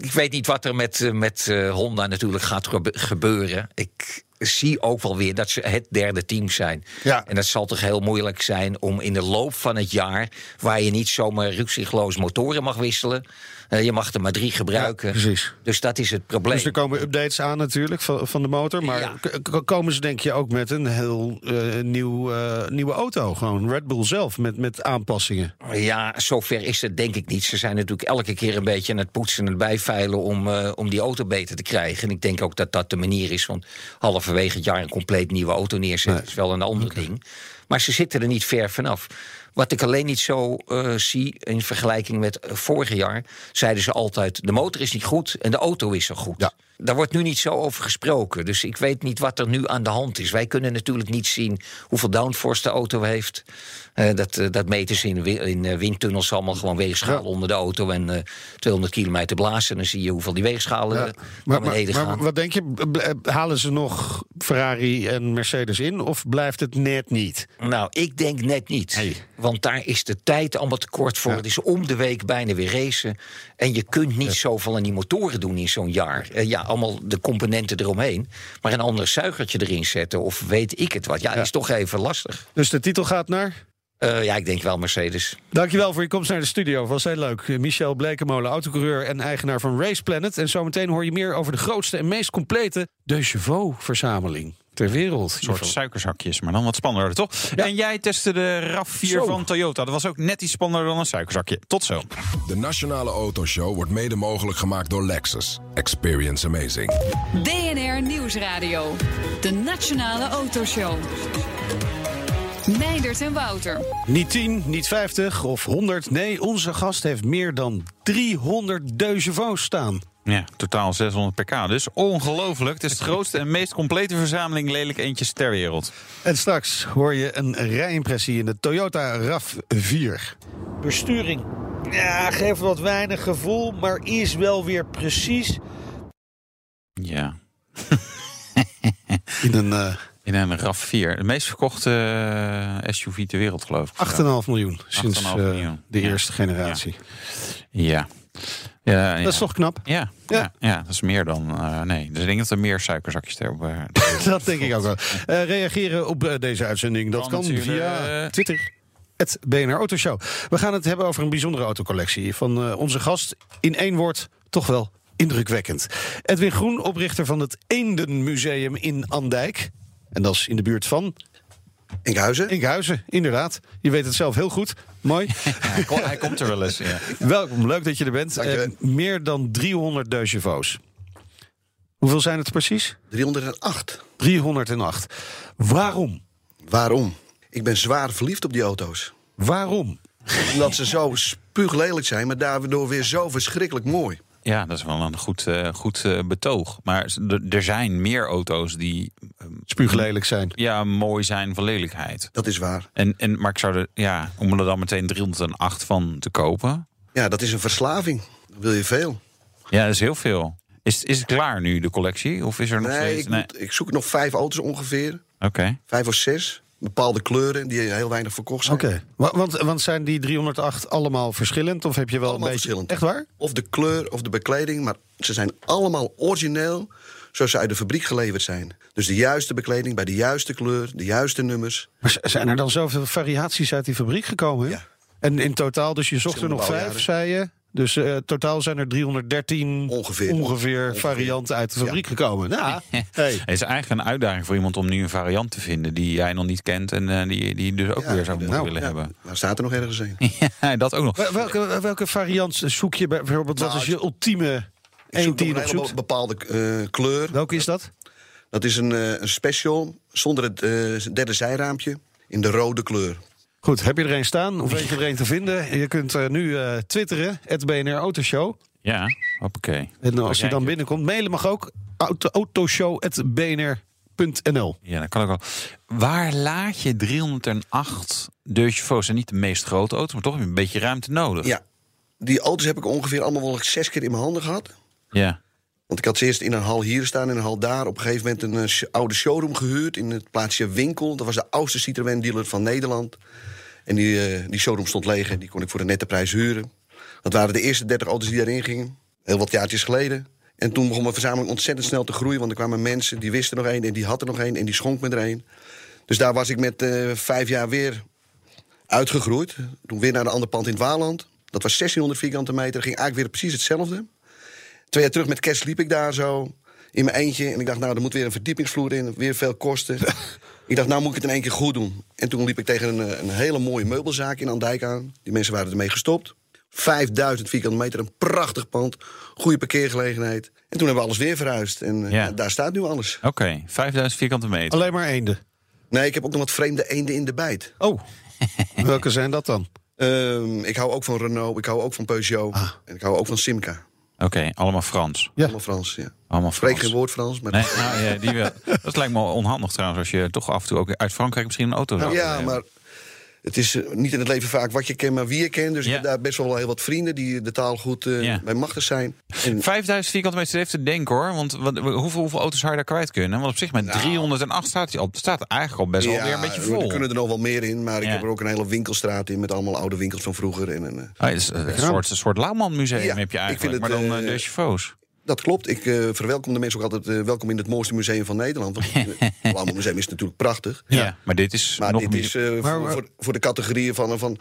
ik weet niet wat er met, eh, met eh, Honda natuurlijk gaat gebe- gebeuren. Ik zie ook wel weer dat ze het derde team zijn. Ja. En dat zal toch heel moeilijk zijn om in de loop van het jaar... waar je niet zomaar rukzichtloos motoren mag wisselen... eh, je mag er maar drie gebruiken. precies. Dus dat is het probleem. Dus er komen updates aan natuurlijk van, van de motor. Maar Ja. komen ze denk je ook met een heel eh, nieuw, eh, nieuwe auto? Gewoon Red Bull zelf met, met aanpassingen. Ja, zover is het denk ik niet. Ze zijn natuurlijk elke keer een beetje aan het poetsen en het bijveilen om, om die auto beter te krijgen. En ik denk ook dat dat de manier is. Want halverwege het jaar een compleet nieuwe auto neerzetten is wel een ander ding. Maar ze zitten er niet ver vanaf. Wat ik alleen niet zo eh, zie in vergelijking met eh, vorig jaar, zeiden ze altijd: de motor is niet goed en de auto is zo goed. Ja. Daar wordt nu niet zo over gesproken. Dus ik weet niet wat er nu aan de hand is. Wij kunnen natuurlijk niet zien hoeveel downforce de auto heeft. Eh, dat, eh, dat meten ze in, in eh, windtunnels allemaal gewoon weegschalen onder de auto en eh 200 kilometer blazen. En dan zie je hoeveel die weegschalen Ja. naar Maar, maar, beneden maar gaan. wat denk je? Halen ze nog Ferrari en Mercedes in? Of blijft het net niet? Nou, ik denk net niet. Hey. Want daar is de tijd allemaal te kort voor. Ja. Het is om de week bijna weer racen. En je kunt niet zoveel aan die motoren doen in zo'n jaar. Ja, allemaal de componenten eromheen. Maar een ander zuigertje erin zetten of weet ik het wat. Ja, is toch even lastig. Dus de titel gaat naar... Eh, ja, ik denk wel Mercedes. Dankjewel voor je komst naar de studio. Was heel leuk. Michel Blekemolen, autocoureur en eigenaar van Race Planet. En zometeen hoor je meer over de grootste en meest complete De Chevaux-verzameling ter wereld. Een soort suikerzakjes, maar dan wat spannender, toch? En jij testte de RAV4 Zo. van Toyota. Dat was ook net iets spannender dan een suikerzakje. Tot zo. De Nationale Autoshow wordt mede mogelijk gemaakt door Lexus. Experience amazing. BNR Nieuwsradio. De Nationale Autoshow. Meindert en Wouter. Niet 10, niet 50 of 100. Nee, onze gast heeft meer dan 300 De Chevaux staan. Ja, totaal 600 pk. Dus ongelooflijk. Het is de grootste en meest complete verzameling lelijke eentjes ter wereld. En straks hoor je een rijimpressie in de Toyota RAV4. Besturing. Ja, geeft wat weinig gevoel, maar is wel weer precies. Ja. *laughs* In een eh, In een RAV4. De meest verkochte eh, SUV ter wereld, geloof ik. 8,5 miljoen sinds 8,5 eh, miljoen. de Ja. eerste generatie. Ja. Ja, ja. Dat is toch knap? Ja, Ja. ja. dat is meer dan. eh, nee, dus ik denk dat er meer suikerzakjes ter hebben. *laughs* Dat denk ik ook wel. *laughs* Eh, reageren op eh, deze uitzending, dat Kan via eh, Twitter. Het BNR Autoshow. We gaan het hebben over een bijzondere autocollectie van eh, onze gast. In één woord, toch wel indrukwekkend. Edwin Groen, oprichter van het Eendenmuseum in Andijk. En dat is in de buurt van Enkhuizen. Enkhuizen, inderdaad. Je weet het zelf heel goed. Mooi. *laughs* hij, komt, hij komt er wel eens. Ja. Welkom, leuk dat je er bent. Dank je. Eh, meer dan 300 De Chevaux. Hoeveel zijn het precies? 308. 308. Waarom? Waarom? Ik ben zwaar verliefd op die auto's. Waarom? Omdat ze zo spuuglelijk zijn, maar daardoor weer zo verschrikkelijk mooi. Ja, dat is wel een goed, eh, goed eh, betoog. Maar er- zijn meer auto's die eh, Spuuglelijk zijn. ja, mooi zijn van lelijkheid. Dat is waar. En, en, maar ik zou er, ja, om er dan meteen 308 van te kopen. Ja, dat is een verslaving. Dan wil je veel. Ja, dat is heel veel. Is, is het klaar nu, de collectie? Of is er nog Nee, steeds? ik, moet- ik zoek nog vijf auto's ongeveer. Oké. Vijf of zes. Bepaalde kleuren die heel weinig verkocht zijn. Oké. Wa- Want, want zijn die 308 allemaal verschillend? Of heb je wel Allemaal een beetje... verschillend. Echt waar? Of de kleur of de bekleding, maar ze zijn allemaal origineel zoals ze uit de fabriek geleverd zijn. Dus de juiste bekleding bij de juiste kleur, de juiste nummers. Maar zijn er dan zoveel variaties uit die fabriek gekomen? hè? Ja. En in totaal, dus je zocht er nog vijf, zei je. Dus eh, totaal zijn er 313 Ongeveer. ongeveer varianten uit de fabriek gekomen. Ja, hey. *laughs* Het is eigenlijk een uitdaging voor iemand om nu een variant te vinden die jij nog niet kent en eh, die, die je dus ook Ja, weer zou moeten nou, willen Ja, hebben. Waar staat er nog ergens een? *laughs* Ja, dat ook nog. Wel- Welke, welke variant zoek je bij- bijvoorbeeld? Wat Nou, is je ultieme één zoek die je nog een zoekt? bepaalde eh, kleur. Welke is dat? Dat is een, een special zonder het derde zijraampje in de rode kleur. Goed, heb je er een staan? Of weet je er een te vinden? Je kunt eh, nu eh, twitteren, het BNR Autoshow. Ja, hoppakee. En als je dan binnenkomt, mailen mag ook. Auto, autoshow.bnr.nl Ja, dat kan ook wel. Waar laat je 308 deux chevaux? Zijn niet de meest grote auto's, maar toch heb je een beetje ruimte nodig. Ja, die auto's heb ik ongeveer allemaal wel zes keer in mijn handen gehad. Ja. Want ik had eerst in een hal hier staan en een hal daar. Op een gegeven moment een eh, oude showroom gehuurd in het plaatsje Winkel. Dat was de oudste Citroën dealer van Nederland. En die, eh, die showroom stond leeg en die kon ik voor een nette prijs huren. Dat waren de eerste 30 auto's die daarin gingen. Heel wat jaartjes geleden. En toen begon mijn verzameling ontzettend snel te groeien. Want er kwamen mensen die wisten nog één en die had er nog één en die schonk me er één. Dus daar was ik met eh, vijf jaar weer uitgegroeid. Toen weer naar een ander pand in het Waaland. Dat was 1600 vierkante meter. Ging eigenlijk weer precies hetzelfde. Twee jaar terug met kerst liep ik daar zo in mijn eentje. En ik dacht, nou, er moet weer een verdiepingsvloer in. Weer veel kosten. *laughs* ik dacht, nou moet ik het in één keer goed doen. En toen liep ik tegen een, een hele mooie meubelzaak in Andijk aan. Die mensen waren ermee gestopt. 5000 vierkante meter, een prachtig pand. Goede parkeergelegenheid. En toen hebben we alles weer verhuisd. En eh, Ja. daar staat nu alles. Oké, 5000 vierkante meter. Alleen maar eenden. Nee, ik heb ook nog wat vreemde eenden in de bijt. Oh, welke zijn dat dan? Ehm, ik hou ook van Renault, ik hou ook van Peugeot. En ik hou ook van Simca. Oké, allemaal Frans. Ja. Allemaal Frans, ja. Allemaal Ik spreek Frans. geen woord Frans, maar... Nee, nou, ja, die wel. *laughs* Dat lijkt me onhandig trouwens, als je toch af en toe ook uit Frankrijk misschien een auto zou Ja, hebben. maar het is eh, niet in het leven vaak wat je kent, maar wie je kent. Dus Ja. ik heb daar best wel heel wat vrienden die de taal goed eh, Ja. bij machtig zijn. En 5000 vierkante meter heeft te denken hoor. Want wat, hoeveel, hoeveel auto's zou je daar kwijt kunnen? Want op zich met 308 staat hij al, staat eigenlijk al best wel weer een beetje er vol. kunnen er nog wel meer in, maar ik heb er ook een hele winkelstraat in met allemaal oude winkels van vroeger. En, en, eh, is een soort, een soort Lauwman museum heb je ik eigenlijk, vind maar het, dan eh, uh, de chevaux. Dat klopt. Ik eh, verwelkom de mensen ook altijd eh, welkom in het mooiste museum van Nederland. Want *laughs* het Lauwman Museum is natuurlijk prachtig. Ja. maar dit is Maar nog dit meer. is eh, Maar- voor, voor, voor de categorieën van, van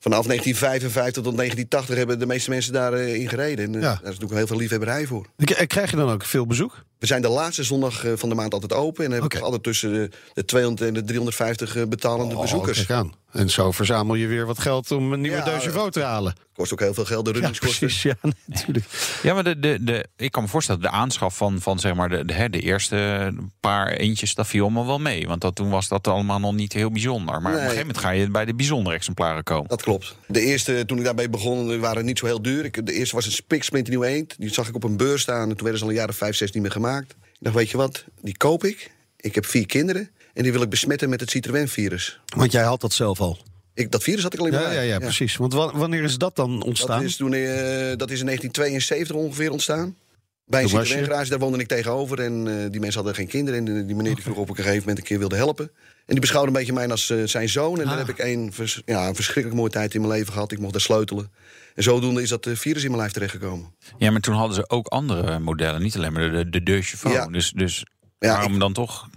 vanaf 1955 tot 1980 hebben de meeste mensen daarin in gereden. En, eh, Ja. Daar is natuurlijk heel veel liefhebberij voor. Ik- eh, Krijg je dan ook veel bezoek? We zijn de laatste zondag eh, van de maand altijd open. En dan heb Oké. ik altijd tussen de, de 200 en de 350 eh, betalende bezoekers. Oh, aan. En zo verzamel je weer wat geld om een nieuwe Ja, Chevaux te halen. Kost ook heel veel geld, de Ja, runningskosten. precies. Ja, *laughs* natuurlijk. Ja, maar de, de, de, ik kan me voorstellen, de aanschaf van, van zeg maar de, de, hè, de eerste paar eentjes, dat viel me wel mee. Want dat, toen was dat allemaal nog niet heel bijzonder. Maar op een gegeven moment ga je bij de bijzondere exemplaren komen. Dat klopt. De eerste, toen ik daarmee begon, eh, waren niet zo heel duur. Ik, de eerste was een spiksplinter nieuwe eend. Die zag ik op een beurs staan. En toen werden ze al een jaar of vijf, zes niet meer gemaakt. Ik dacht, weet je wat, die koop ik. Ik heb vier kinderen. En die wil ik besmetten met het Citroën-virus. Want jij had dat zelf al. Ik, dat virus had ik alleen maar Ja, ja, ja, precies. Want wa- wanneer is dat dan Dat ontstaan? is, toen, eh, dat is in 1972 ongeveer ontstaan. Bij een Citroën-garage, daar woonde ik tegenover. En eh, die mensen hadden geen kinderen. En die meneer die vroeg op een gegeven moment een keer wilde helpen. En die beschouwde een beetje mij als eh, zijn zoon. En Ah. daar heb ik een, vers- ja, een verschrikkelijk mooie tijd in mijn leven gehad. Ik mocht daar sleutelen. En zodoende is dat eh, virus in mijn lijf terechtgekomen. Ja, maar toen hadden ze ook andere modellen. Niet alleen maar de, de. Ja. Dus, dus Ja, waarom ik- dan toch?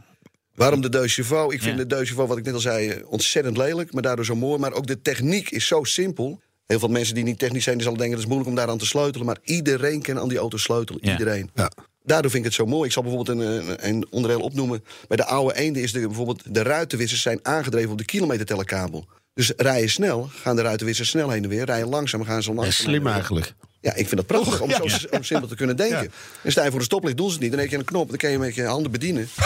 Waarom de Deux? Ik vind Ja. de Deux wat ik net al zei, eh, ontzettend lelijk. Maar daardoor zo mooi. Maar ook de techniek is zo simpel. Heel veel mensen die niet technisch zijn, die zullen denken... het is moeilijk om daaraan te sleutelen. Maar iedereen kan aan die auto sleutelen. Ja. Iedereen. Ja. Daardoor vind ik het zo mooi. Ik zal bijvoorbeeld een, een, een onderdeel opnoemen. Bij de oude eenden is de, bijvoorbeeld de ruitenwissers zijn aangedreven op de kilometertellerkabel. Dus rij je snel, gaan de ruitenwissers snel heen en weer. Rij je langzaam, gaan ze langzaam. slim eigenlijk. Ja, ik vind dat prachtig om zo om simpel te kunnen denken. Ja. En sta je voor de stoplicht, doen ze het niet. Dan heb je een knop, dan kan je met je handen bedienen. *laughs*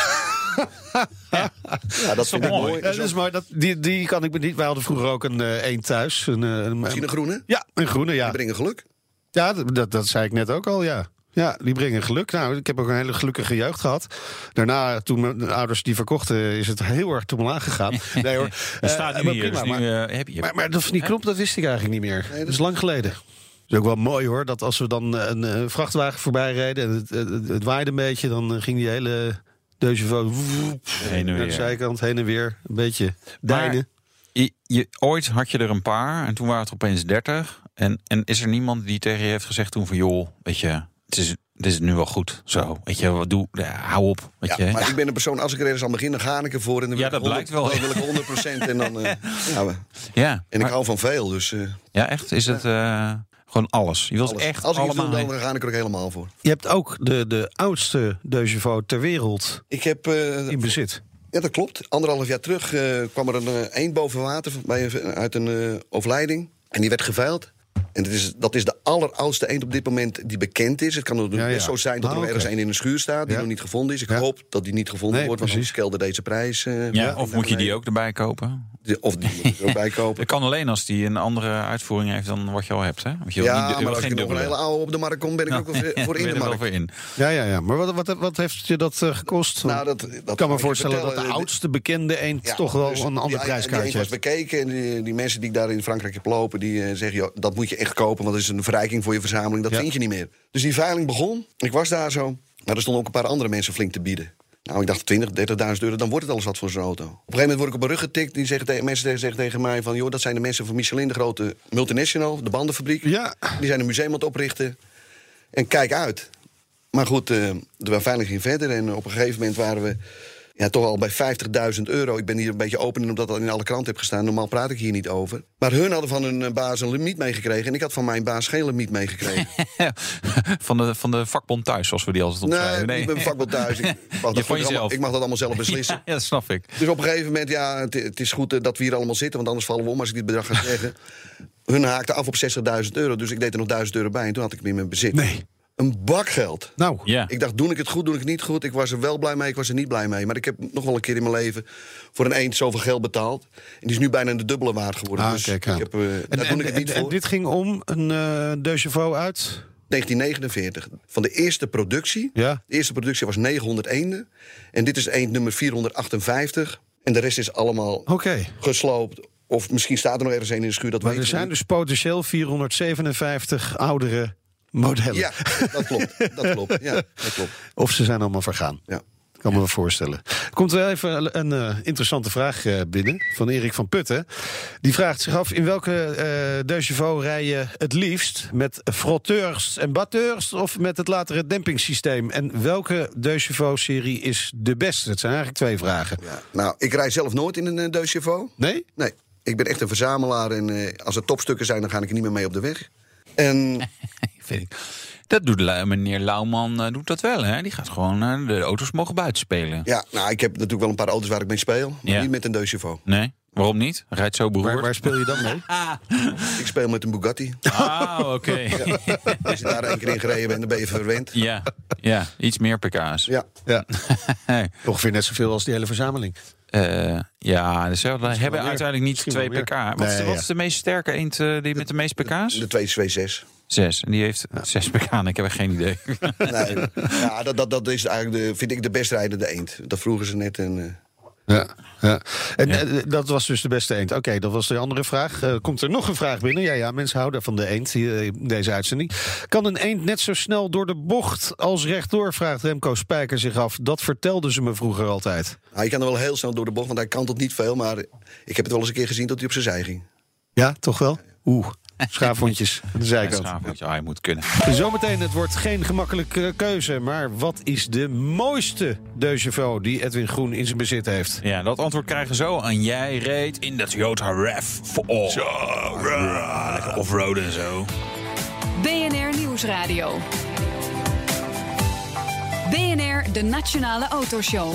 ja, dat vind ik mooi. mooi. Ja, Zo- dat is mooi. Dat, die, die kan ik niet. Wij hadden vroeger ook een eh een thuis. Een, eh, een, Misschien een groene, Ja, een groene, ja. die brengen geluk. Ja, dat, dat, dat zei ik net ook al, ja. Ja, die brengen geluk. Nou, ik heb ook een hele gelukkige jeugd gehad. Daarna, toen mijn ouders die verkochten, is het heel erg omlaag gegaan. *laughs* Nee hoor. Er staat Eh, nu maar hier. prima, dus nu, maar, eh, heb je. maar, maar dat van die knop, dat wist ik eigenlijk niet meer. dat is lang geleden. Het is ook wel mooi hoor, dat als we dan een, eh, vrachtwagen voorbij reden... en het, het, het waaide een beetje, dan ging die hele Deugevo Heen en naar de weer. zijkant, heen en weer. Een beetje deinen. Je, je- ooit had je er een paar en toen waren het opeens 30. En, en is er niemand die tegen je heeft gezegd toen van... joh, weet je, het is, het is nu wel goed. Zo, weet je, wat doe, ja, hou op. Weet Ja, je, maar ik ben een persoon, als ik er ergens aan begin, dan ga ik ervoor. En dan Ja, dat blijkt 100 wel. Dan wil ik 100% en dan... eh, *laughs* ja, we- ja, en ik maar- hou van veel, dus... eh, ja, echt? Is het... eh, Gewoon alles. Je wilt Alles. echt Als ik iets allemaal... dan ga ik er ook helemaal voor. Je hebt ook de, de oudste Deugeveau ter wereld Ik heb... eh, in bezit. Ja, dat klopt. Anderhalf jaar terug eh, kwam er een eend boven water bij, een- uit een overlijding. En die werd geveild. En dat is, dat is de alleroudste eend op dit moment die bekend is. Het kan ook Ja, ja. best zo zijn dat Ah, er nog oké. ergens één in een schuur staat... die Ja. nog niet gevonden is. Ik Ja. hoop dat die niet gevonden Nee, wordt, want precies. anders kelde deze prijs... eh, Ja, of moet je die ook erbij kopen? Of die moet je er ook bij *laughs* kopen. Dat kan alleen als die een andere uitvoering heeft dan wat je al hebt. Hè? Want je Ja, niet- maar als ik nog een hele oude op de markt kom... ben ik ook wel *laughs* voor- in de er wel markt. voor in. Ja, ja, ja. Maar wat, wat, wat heeft je dat eh, gekost? Nou, dat, dat ik kan me voorstellen dat de oudste bekende eend Ja, toch wel dus een ander prijskaartje eend was heeft. bekeken en die, mensen die ik daar in Frankrijk heb lopen... die eh, zeggen, dat moet je echt kopen, want dat is een verrijking voor je verzameling. Dat Ja. vind je niet meer. Dus die veiling begon. Ik was daar zo. Maar er stonden ook een paar andere mensen flink te bieden. Nou, ik dacht 20, 30.000 euro, dan wordt het alles wat voor zo'n auto. Op een gegeven moment word ik op mijn rug getikt. Die zeggen tegen, mensen zeggen tegen mij van... joh, dat zijn de mensen van Michelin, de grote multinational, de bandenfabriek. Ja. Die zijn een museum aan het oprichten. En kijk uit. Maar goed, eh, de veiling ging verder. En op een gegeven moment waren we ja, toch al bij 50.000 euro. Ik ben hier een beetje open omdat dat in alle kranten heb gestaan. Normaal praat ik hier niet over. Maar hun hadden van hun eh, baas een limiet meegekregen. En ik had van mijn baas geen limiet meegekregen. *laughs* van, de, van de vakbond thuis, zoals we die altijd nee, opschrijven. ik ben vakbond thuis. Ik *laughs* mag, dat Je gelukkig allemaal- ik mag dat allemaal zelf *laughs* beslissen. Ja, dat snap ik. Dus op een gegeven moment, ja, het, het is goed eh, dat we hier allemaal zitten... want anders vallen we om als ik dit bedrag ga zeggen. Hun haakten af op 60.000 euro, dus ik deed er nog 1000 euro bij... en toen had ik hem in mijn bezit. Nee. Een bakgeld. Nou, Ja. Ik dacht, doe ik het goed, doe ik het niet goed? Ik was er wel blij mee, ik was er niet blij mee. Maar ik heb nog wel een keer in mijn leven voor een eend zoveel geld betaald. En die is nu bijna de dubbele waard geworden. Ah, dus kijk ik heb, eh, en, daar en, doe ik het niet en- en voor. dit ging om een eh Deugeveau uit? 1949. Van de eerste productie. Ja. De eerste productie was 900 eenden. En dit is eend nummer 458. En de rest is allemaal Oké. gesloopt. Of misschien staat er nog ergens een in de schuur, dat Maar weet er ik zijn niet. dus potentieel 457 oudere modellen. Ja, dat klopt. Dat klopt. Ja, dat klopt. Of ze zijn allemaal vergaan. Ja. Kan me wel voorstellen. Er komt wel even een eh, interessante vraag eh, binnen van Erik van Putten. Die vraagt zich af in welke Deugeveau rij je het liefst? Met frotteurs en batteurs of met het latere dempingssysteem? En welke Deugeveau-serie is de beste? Het zijn eigenlijk twee vragen. Ja. Nou, ik rij zelf nooit in een uh, Chevaux. Nee? Nee, ik ben echt een verzamelaar. En als er topstukken zijn, dan ga ik er niet meer mee op de weg. En *laughs* Vind ik. Dat doet meneer Lauwman eh, doet dat wel, hè? Die gaat gewoon, eh, de auto's mogen buiten spelen. ja, nou, ik heb natuurlijk wel een paar auto's waar ik mee speel. Maar Ja. niet met een Deux Chevaux. Nee? Waarom niet? Rijdt zo beroerd. Waar, waar speel je dan mee? *laughs* Ik speel met een Bugatti. *laughs* Ah, oké. Als je daar één keer in gereden bent, dan ben je verwend. ja, ja, iets meer pk's. Ja, Ja, *laughs* Hey. ongeveer net zoveel als die hele verzameling. Eh, ja, dus ze hebben uiteindelijk niet twee pk. Wat, is de, Nee, wat ja. is de meest sterke eend eh, die met de meeste pk's? de 226. Zes. En die heeft zes pk. en Ik heb echt geen idee. *laughs* Nee, ja, dat, dat, dat is eigenlijk de, vind ik de best rijdende eend. Dat vroegen ze net. En, eh, Ja, ja. En eh, dat was dus de beste eend. Oké, dat was de andere vraag. Eh, komt er nog een vraag binnen? Ja, ja, mensen houden van de eend in deze uitzending. Kan een eend net zo snel door de bocht als rechtdoor? Vraagt Remco Spijker zich af. Dat vertelden ze me vroeger altijd. nou, hij kan er wel heel snel door de bocht, want hij kantelt niet veel. Maar ik heb het wel eens een keer gezien dat hij op zijn zij ging. Ja, toch wel? Oeh, schaafwondjes aan de zijkant. Ah, hij moet kunnen. Zometeen, het wordt geen gemakkelijke keuze. Maar wat is de mooiste Deugeveau die Edwin Groen in zijn bezit heeft? Ja, dat antwoord krijgen we zo. En jij reed in de Toyota RAV4. Zo, ja, lekker offroad en zo. BNR Nieuwsradio. BNR, de Nationale Autoshow.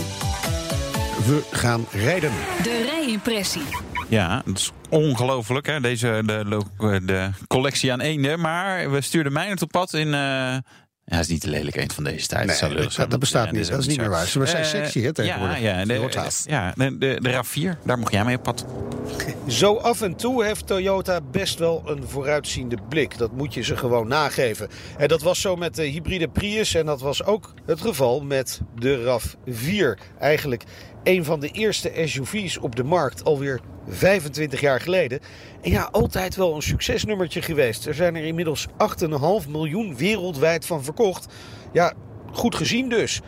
We gaan rijden. De rijimpressie. Ja, dat is ongelooflijk, hè, deze de, de collectie aan eenden. Maar we stuurden mij op pad in... eh, ja, het is niet de lelijk eend van deze tijd. Nee, zou lullig dat- zijn. dat bestaat Ja, niet. Dat is niet meer waar. Ze zijn Eh, sexy, hè, tegenwoordig. Ja, ja, de, ja de, de, de RAV4, daar mocht jij mee op pad. Zo af en toe heeft Toyota best wel een vooruitziende blik. Dat moet je ze gewoon nageven. En dat was zo met de hybride Prius en dat was ook het geval met de RAV4. Eigenlijk een van de eerste SUV's op de markt alweer 25 jaar geleden. En ja, altijd wel een succesnummertje geweest. Er zijn er inmiddels 8,5 miljoen wereldwijd van verkocht. Ja, goed gezien dus.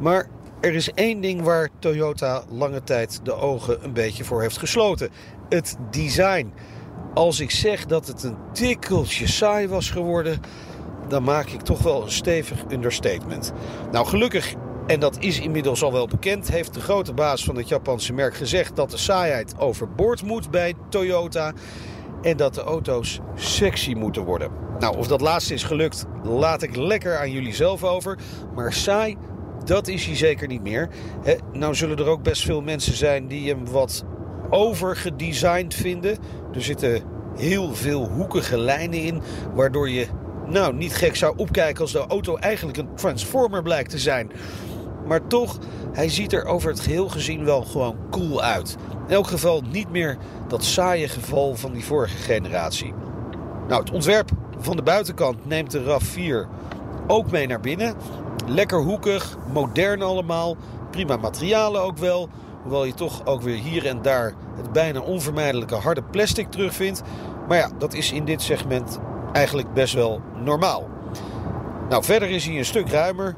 Maar er is één ding waar Toyota lange tijd de ogen een beetje voor heeft gesloten: het design. Als ik zeg dat het een tikkeltje saai was geworden, dan maak ik toch wel een stevig understatement. Nou, gelukkig, en dat is inmiddels al wel bekend, heeft de grote baas van het Japanse merk gezegd dat de saaiheid overboord moet bij Toyota. En dat de auto's sexy moeten worden. Nou, of dat laatste is gelukt, laat ik lekker aan jullie zelf over. Maar saai, dat is hij zeker niet meer. Nou zullen er ook best veel mensen zijn die hem wat overgedesigned vinden. Er zitten heel veel hoekige lijnen in, waardoor je nou niet gek zou opkijken als de auto eigenlijk een transformer blijkt te zijn. Maar toch, hij ziet er over het geheel gezien wel gewoon cool uit. In elk geval niet meer dat saaie geval van die vorige generatie. Nou, het ontwerp van de buitenkant neemt de RAV4 ook mee naar binnen. Lekker hoekig, modern allemaal. Prima materialen ook wel. Hoewel je toch ook weer hier en daar het bijna onvermijdelijke harde plastic terugvindt. Maar ja, dat is in dit segment eigenlijk best wel normaal. Nou, verder is hij een stuk ruimer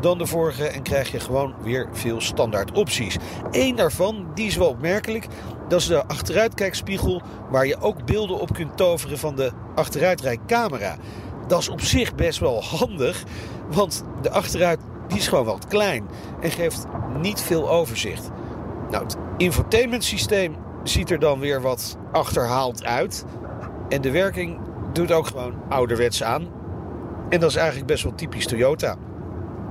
dan de vorige en krijg je gewoon weer veel standaard opties. Eén daarvan, die is wel opmerkelijk, dat is de achteruitkijkspiegel waar je ook beelden op kunt toveren van de achteruitrijcamera. Dat is op zich best wel handig, want de achteruit die is gewoon wat klein en geeft niet veel overzicht. Nou, het infotainmentsysteem ziet er dan weer wat achterhaald uit. En de werking doet ook gewoon ouderwets aan. En dat is eigenlijk best wel typisch Toyota.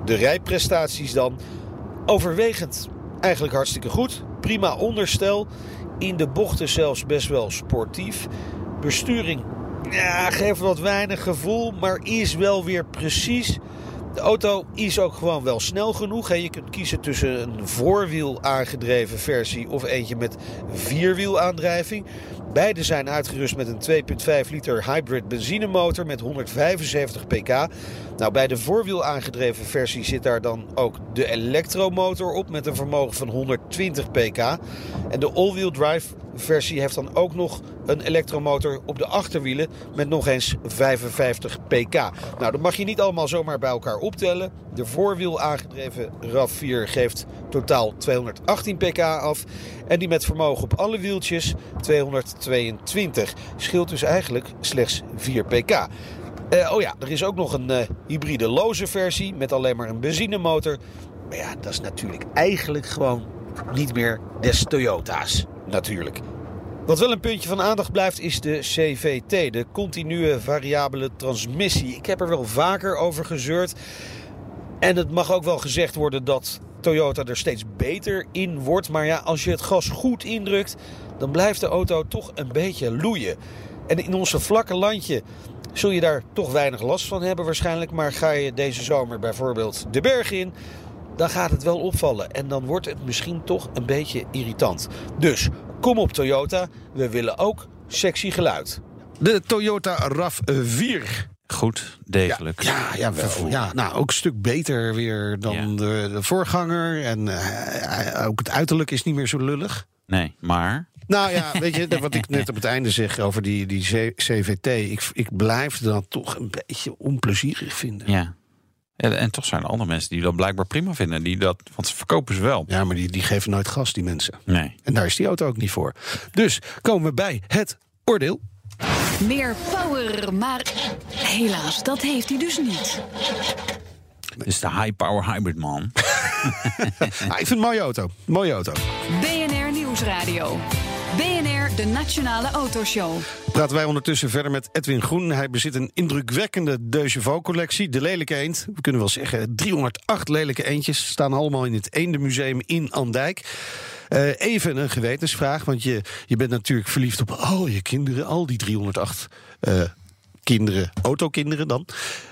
De rijprestaties dan overwegend eigenlijk hartstikke goed. Prima onderstel. In de bochten zelfs best wel sportief. Besturing ja, geeft wat weinig gevoel, maar is wel weer precies. De auto is ook gewoon wel snel genoeg. Hè. Je kunt kiezen tussen een voorwiel aangedreven versie of eentje met vierwielaandrijving. Beide zijn uitgerust met een 2,5 liter hybrid benzinemotor met 175 pk. Nou, bij de voorwiel aangedreven versie zit daar dan ook de elektromotor op met een vermogen van 120 pk. En de all-wheel drive versie heeft dan ook nog een elektromotor op de achterwielen met nog eens 55 pk. Nou, dat mag je niet allemaal zomaar bij elkaar optellen. De voorwiel aangedreven RAV4 geeft totaal 218 pk af. En die met vermogen op alle wieltjes 222. Scheelt dus eigenlijk slechts 4 pk. Uh, oh ja, er is ook nog een uh, hybride loze versie met alleen maar een benzinemotor. Maar ja, dat is natuurlijk eigenlijk gewoon niet meer des Toyota's. Natuurlijk. Wat wel een puntje van aandacht blijft is de CVT, de continue variabele transmissie. Ik heb er wel vaker over gezeurd. En het mag ook wel gezegd worden dat Toyota er steeds beter in wordt. Maar ja, als je het gas goed indrukt, dan blijft de auto toch een beetje loeien. En in ons vlakke landje zul je daar toch weinig last van hebben waarschijnlijk. Maar ga je deze zomer bijvoorbeeld de berg in, dan gaat het wel opvallen. En dan wordt het misschien toch een beetje irritant. Dus kom op Toyota, we willen ook sexy geluid. De Toyota RAV4. Goed, degelijk. Ja, ja, ja, ja, nou ook een stuk beter weer dan Ja. de, de voorganger. En eh, ook het uiterlijk is niet meer zo lullig. Nee, maar Nou ja, weet je, wat ik *laughs* net op het einde zeg over die, die CVT. Ik, ik blijf dan toch een beetje onplezierig vinden. ja. En, en toch zijn er andere mensen die dat blijkbaar prima vinden. Die dat, want ze verkopen ze wel. Ja, maar die, die geven nooit gas, die mensen. Nee. En daar is die auto ook niet voor. Dus komen we bij het oordeel. Meer power, maar helaas, dat heeft hij dus niet. Dit is de high power hybrid man. *laughs* Ah, ik vind het een mooie auto. Mooie auto. BNR Nieuwsradio. De Nationale Autoshow. Praten wij ondertussen verder met Edwin Groen. Hij bezit een indrukwekkende Deugeveau-collectie. De lelijke eend. We kunnen wel zeggen 308 lelijke eendjes. Staan allemaal in het Eendenmuseum in Andijk. Eh, even een gewetensvraag, want je, je bent natuurlijk verliefd op al je kinderen. Al die 308 eh, kinderen, autokinderen dan.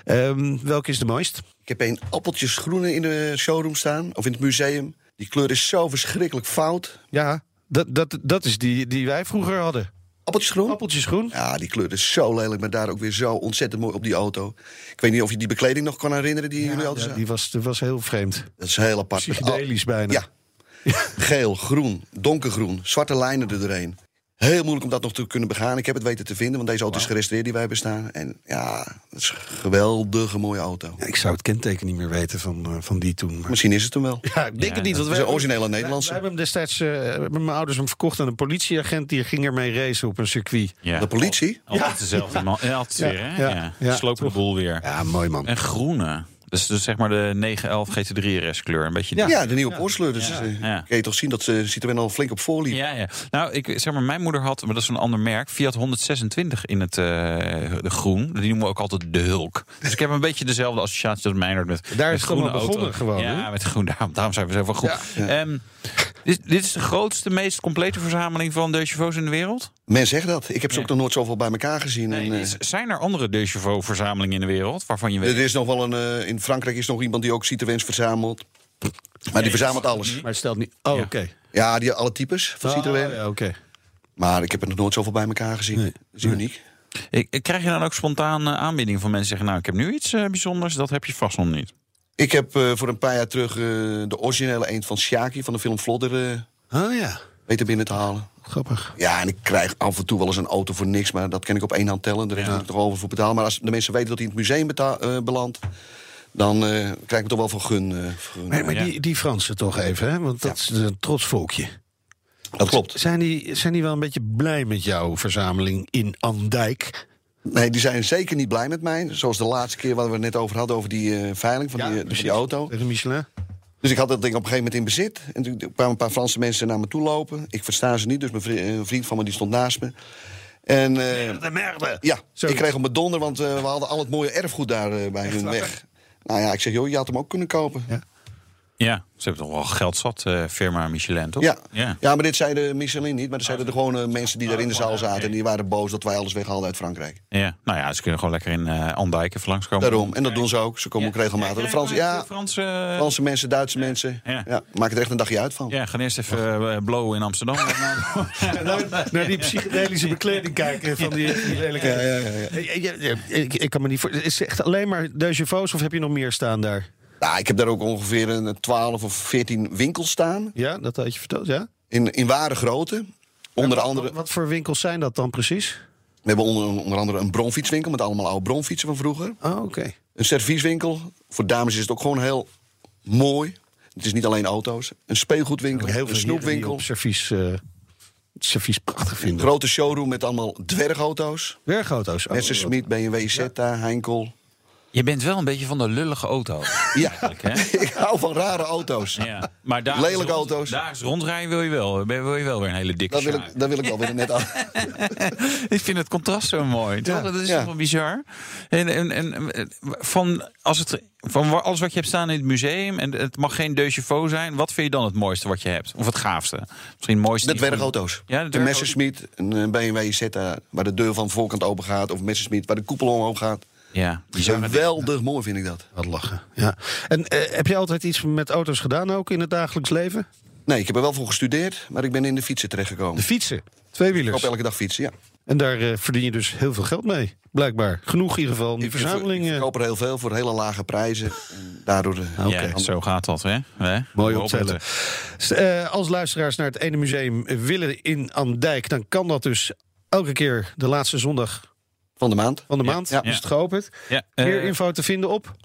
Ehm, welke is de mooist? Ik heb een appeltjes groene in de showroom staan, of in het museum. Die kleur is zo verschrikkelijk fout. Ja, dat, dat, dat is die die wij vroeger hadden. Appeltjes groen? Appeltjes groen. Ja, die kleur is zo lelijk, maar daar ook weer zo ontzettend mooi op die auto. Ik weet niet of je die bekleding nog kan herinneren die jullie hadden. Ja, die was, die was heel vreemd. Dat is heel apart. Psychedelisch bijna. Ja. *laughs* Geel, groen, donkergroen, zwarte lijnen er doorheen. Heel moeilijk om dat nog te kunnen begaan. Ik heb het weten te vinden, want deze auto is gerestaureerd die wij hebben staan. En ja, dat is een geweldige mooie auto. Ja, ik zou het kenteken niet meer weten van, eh, van die toen. maar- Misschien is het hem wel. Ja, ik denk het niet. Want is wij een originele Nederlandse. Wij hebben hem destijds, eh, hebben mijn ouders hem verkocht aan een politieagent. Die ging ermee racen op een circuit. Ja. De politie? Altijd dezelfde man. Ja, altijd Ja, weer, hè? ja, Ja. ja, Slopen de boel weer. Ja, mooi man. En groene. Dus, dus zeg maar de 911 GT3 RS kleur. Een beetje Ja. Ja, de nieuwe Porsche. Dus Ja. eh, Ja. kun je toch zien dat ze Citroën al flink op voorliep. Ja, ja. Nou, ik zeg maar, mijn moeder had, maar dat is een ander merk, Fiat 126 in het eh, de groen. Die noemen we ook altijd de Hulk. Dus ik heb een beetje dezelfde associatie als Meijnerd met. Daar met is het groene begonnen auto. gewoon, Ja, met groen. Daarom, daarom zijn we zo van goed. Ehm, dit, dit is de grootste, meest complete verzameling van de chevaux in de wereld. Men zegt dat. Ik heb ze ook nog nooit zoveel bij elkaar gezien. Nee, en, eh, is- zijn er andere de chevaux verzamelingen in de wereld waarvan je weet? er is nog wel een, eh, in Frankrijk is nog iemand die ook Citroëns verzamelt. Maar die verzamelt alles. Maar stelt niet. Oh, Ja. oké. Ja, die alle types van Citroën. Oh, ja, oké. Maar ik heb er nog nooit zoveel bij elkaar gezien. Nee. Dat is uniek. Ik, ik krijg je dan ook spontaan eh, aanbiedingen van mensen die zeggen: Nou, ik heb nu iets eh, bijzonders, dat heb je vast nog niet. Ik heb eh, voor een paar jaar terug eh, de originele eend van Shaki van de film Vlodder eh, Oh ja, weten binnen te halen. grappig. Ja, en ik krijg af en toe wel eens een auto voor niks, maar dat kan ik op één hand tellen. De rest moet ik toch over voor betalen. Maar als de mensen weten dat hij in het museum belandt, dan krijg ik het toch wel voor gun. gun. Maar, maar Ja. die, die Fransen toch even, hè? want dat is een trots volkje. dat klopt. Zijn die, zijn die wel een beetje blij met jouw verzameling in Andijk? Nee, die zijn zeker niet blij met mij. Zoals de laatste keer waar we het net over hadden, over die eh, veiling van, die, van die auto. Tegen Michelin? Dus ik had dat ding op een gegeven moment in bezit. En toen kwamen een paar Franse mensen naar me toe lopen. Ik versta ze niet, dus mijn vri- een vriend van me die stond naast me. En eh, De merde. ja, ik kreeg op mijn donder, want eh, we hadden al het mooie erfgoed daar eh, bij hun weg. Nou ja, ik zeg, joh, je had hem ook kunnen kopen. Ja. Ja, ze hebben toch wel geld zat, eh, firma Michelin, toch? Ja. ja. maar dit zeiden Michelin niet. Maar dat zeiden de gewone mensen die daar in de zaal zaten. En die waren boos dat wij alles weghaalden uit Frankrijk. Ja, nou ja, ze kunnen gewoon lekker in eh Andijk even langskomen. Daarom. En dat doen ze ook. Ze komen ook regelmatig. De Franse, ja, Franse, Franse mensen, Duitse mensen. Ja. Ja, maken er echt een dagje uit van. Ja, gaan eerst even eh, blowen in Amsterdam. *laughs* Naar die psychedelische bekleding kijken van die, die lelijke... Ja, ja, ja, ja. Ja, ja, Ik, ik kan me niet voor. Is het echt alleen maar de chevaux of heb je nog meer staan daar? Nou, ik heb daar ook ongeveer een 12 of 14 winkels staan. Ja, dat had je verteld, ja? In, in ware grootte. Onder Wat- andere, Wat voor winkels zijn dat dan precies? we hebben onder, onder andere een bronfietswinkel met allemaal oude bronfietsen van vroeger. Oh, oké. Een servieswinkel. Voor dames is het ook gewoon heel mooi. Het is niet alleen auto's. Een speelgoedwinkel, Heel een veel die snoepwinkel. op servies, eh, servies prachtig Een vinden. grote showroom met allemaal dwergauto's. Werkauto's. Oh, Messerschmitt, BMW Zeta, Heinkel. Je bent wel een beetje van de lullige auto. Ja, hè? *laughs* ik hou van rare auto's. Ja. Maar daar Lelijke auto's. Daar is rondrijden wil je wel. Wil je wel weer een hele dikke Dat wil, ik, dat wil ik wel weer net *laughs* aan. Ik vind het contrast zo mooi. toch? dat is ja. wel bizar. En, en, en eh, van, als het, van alles wat je hebt staan in het museum... en het mag geen deux chevaux zijn... wat vind je dan het mooiste wat je hebt? Of het gaafste? Misschien het mooiste... De van- dwergauto's. Ja, de. Messerschmitt, een eh, BMW Zeta... waar de deur van de voorkant open gaat. Of een Messerschmitt waar de koepel omhoog gaat. Ja. Geweldig mooi vind ik dat. Wat lachen. Ja. En eh, heb je altijd iets met auto's gedaan ook in het dagelijks leven? Nee, ik heb er wel voor gestudeerd, maar ik ben in de fietsen terechtgekomen. De fietsen. Ik Tweewielers. op elke dag fietsen, ja. En daar eh, verdien je dus heel veel geld mee. Blijkbaar. Genoeg in ieder geval om die Ik, ik, verzameling... ik eh, verkoop er heel veel voor hele lage prijzen. En daardoor... eh, Oké. Ja, zo gaat dat, hè? hè? Mooi Moet optellen. opletten. S- eh, als luisteraars naar het ene museum willen in Andijk... dan kan dat dus elke keer de laatste zondag van de maand. van de maand. ja. Is het geopend. Ja, Meer eh, info te vinden op?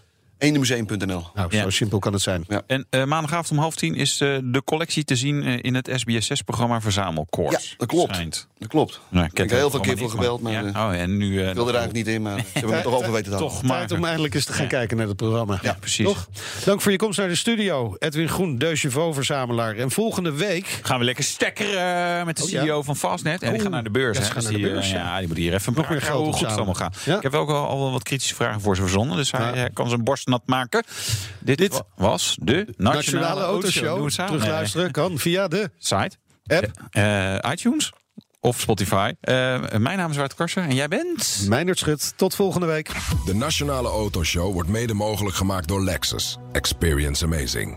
Eendemuseum.nl. Nou, Ja. zo simpel kan het zijn. Ja. En eh, maandagavond om half tien is eh, de collectie te zien eh, in het SBS6-programma Verzamelkoers. Ja, dat klopt. Schijnt. Dat klopt. Nou, ik heb er heel veel keer voor gebeld, maar Ja. Oh, en nu... eh, ik wil er eigenlijk niet in. Maar ze hebben me toch over weten te houden. Toch maar. Tijd om eindelijk eens te gaan kijken naar het programma. Ja, precies. Toch? Dank voor je komst naar de studio. Edwin Groen, de Chevaux-verzamelaar. En volgende week... Gaan we lekker stekkeren eh, met de Oh, ja. CEO van Fastnet. En die gaan naar de beurs. Ja, gaan naar de die, beurs, ja. die moet hier even Nog meer praten geld hoe goed het allemaal gaat. Ik heb ook al, wat kritische vragen voor ze verzonnen. Dus hij kan zijn borst nat maken. Dit, Dit wa- was de Nationale, Nationale Autoshow. Samen. Terugluisteren kan via de Nee. Site. app. Eh, iTunes. Of Spotify. Eh, mijn naam is Wart Karsen. En jij bent... Meindert Schut. Tot volgende week. De Nationale Autoshow wordt mede mogelijk gemaakt door Lexus. Experience amazing.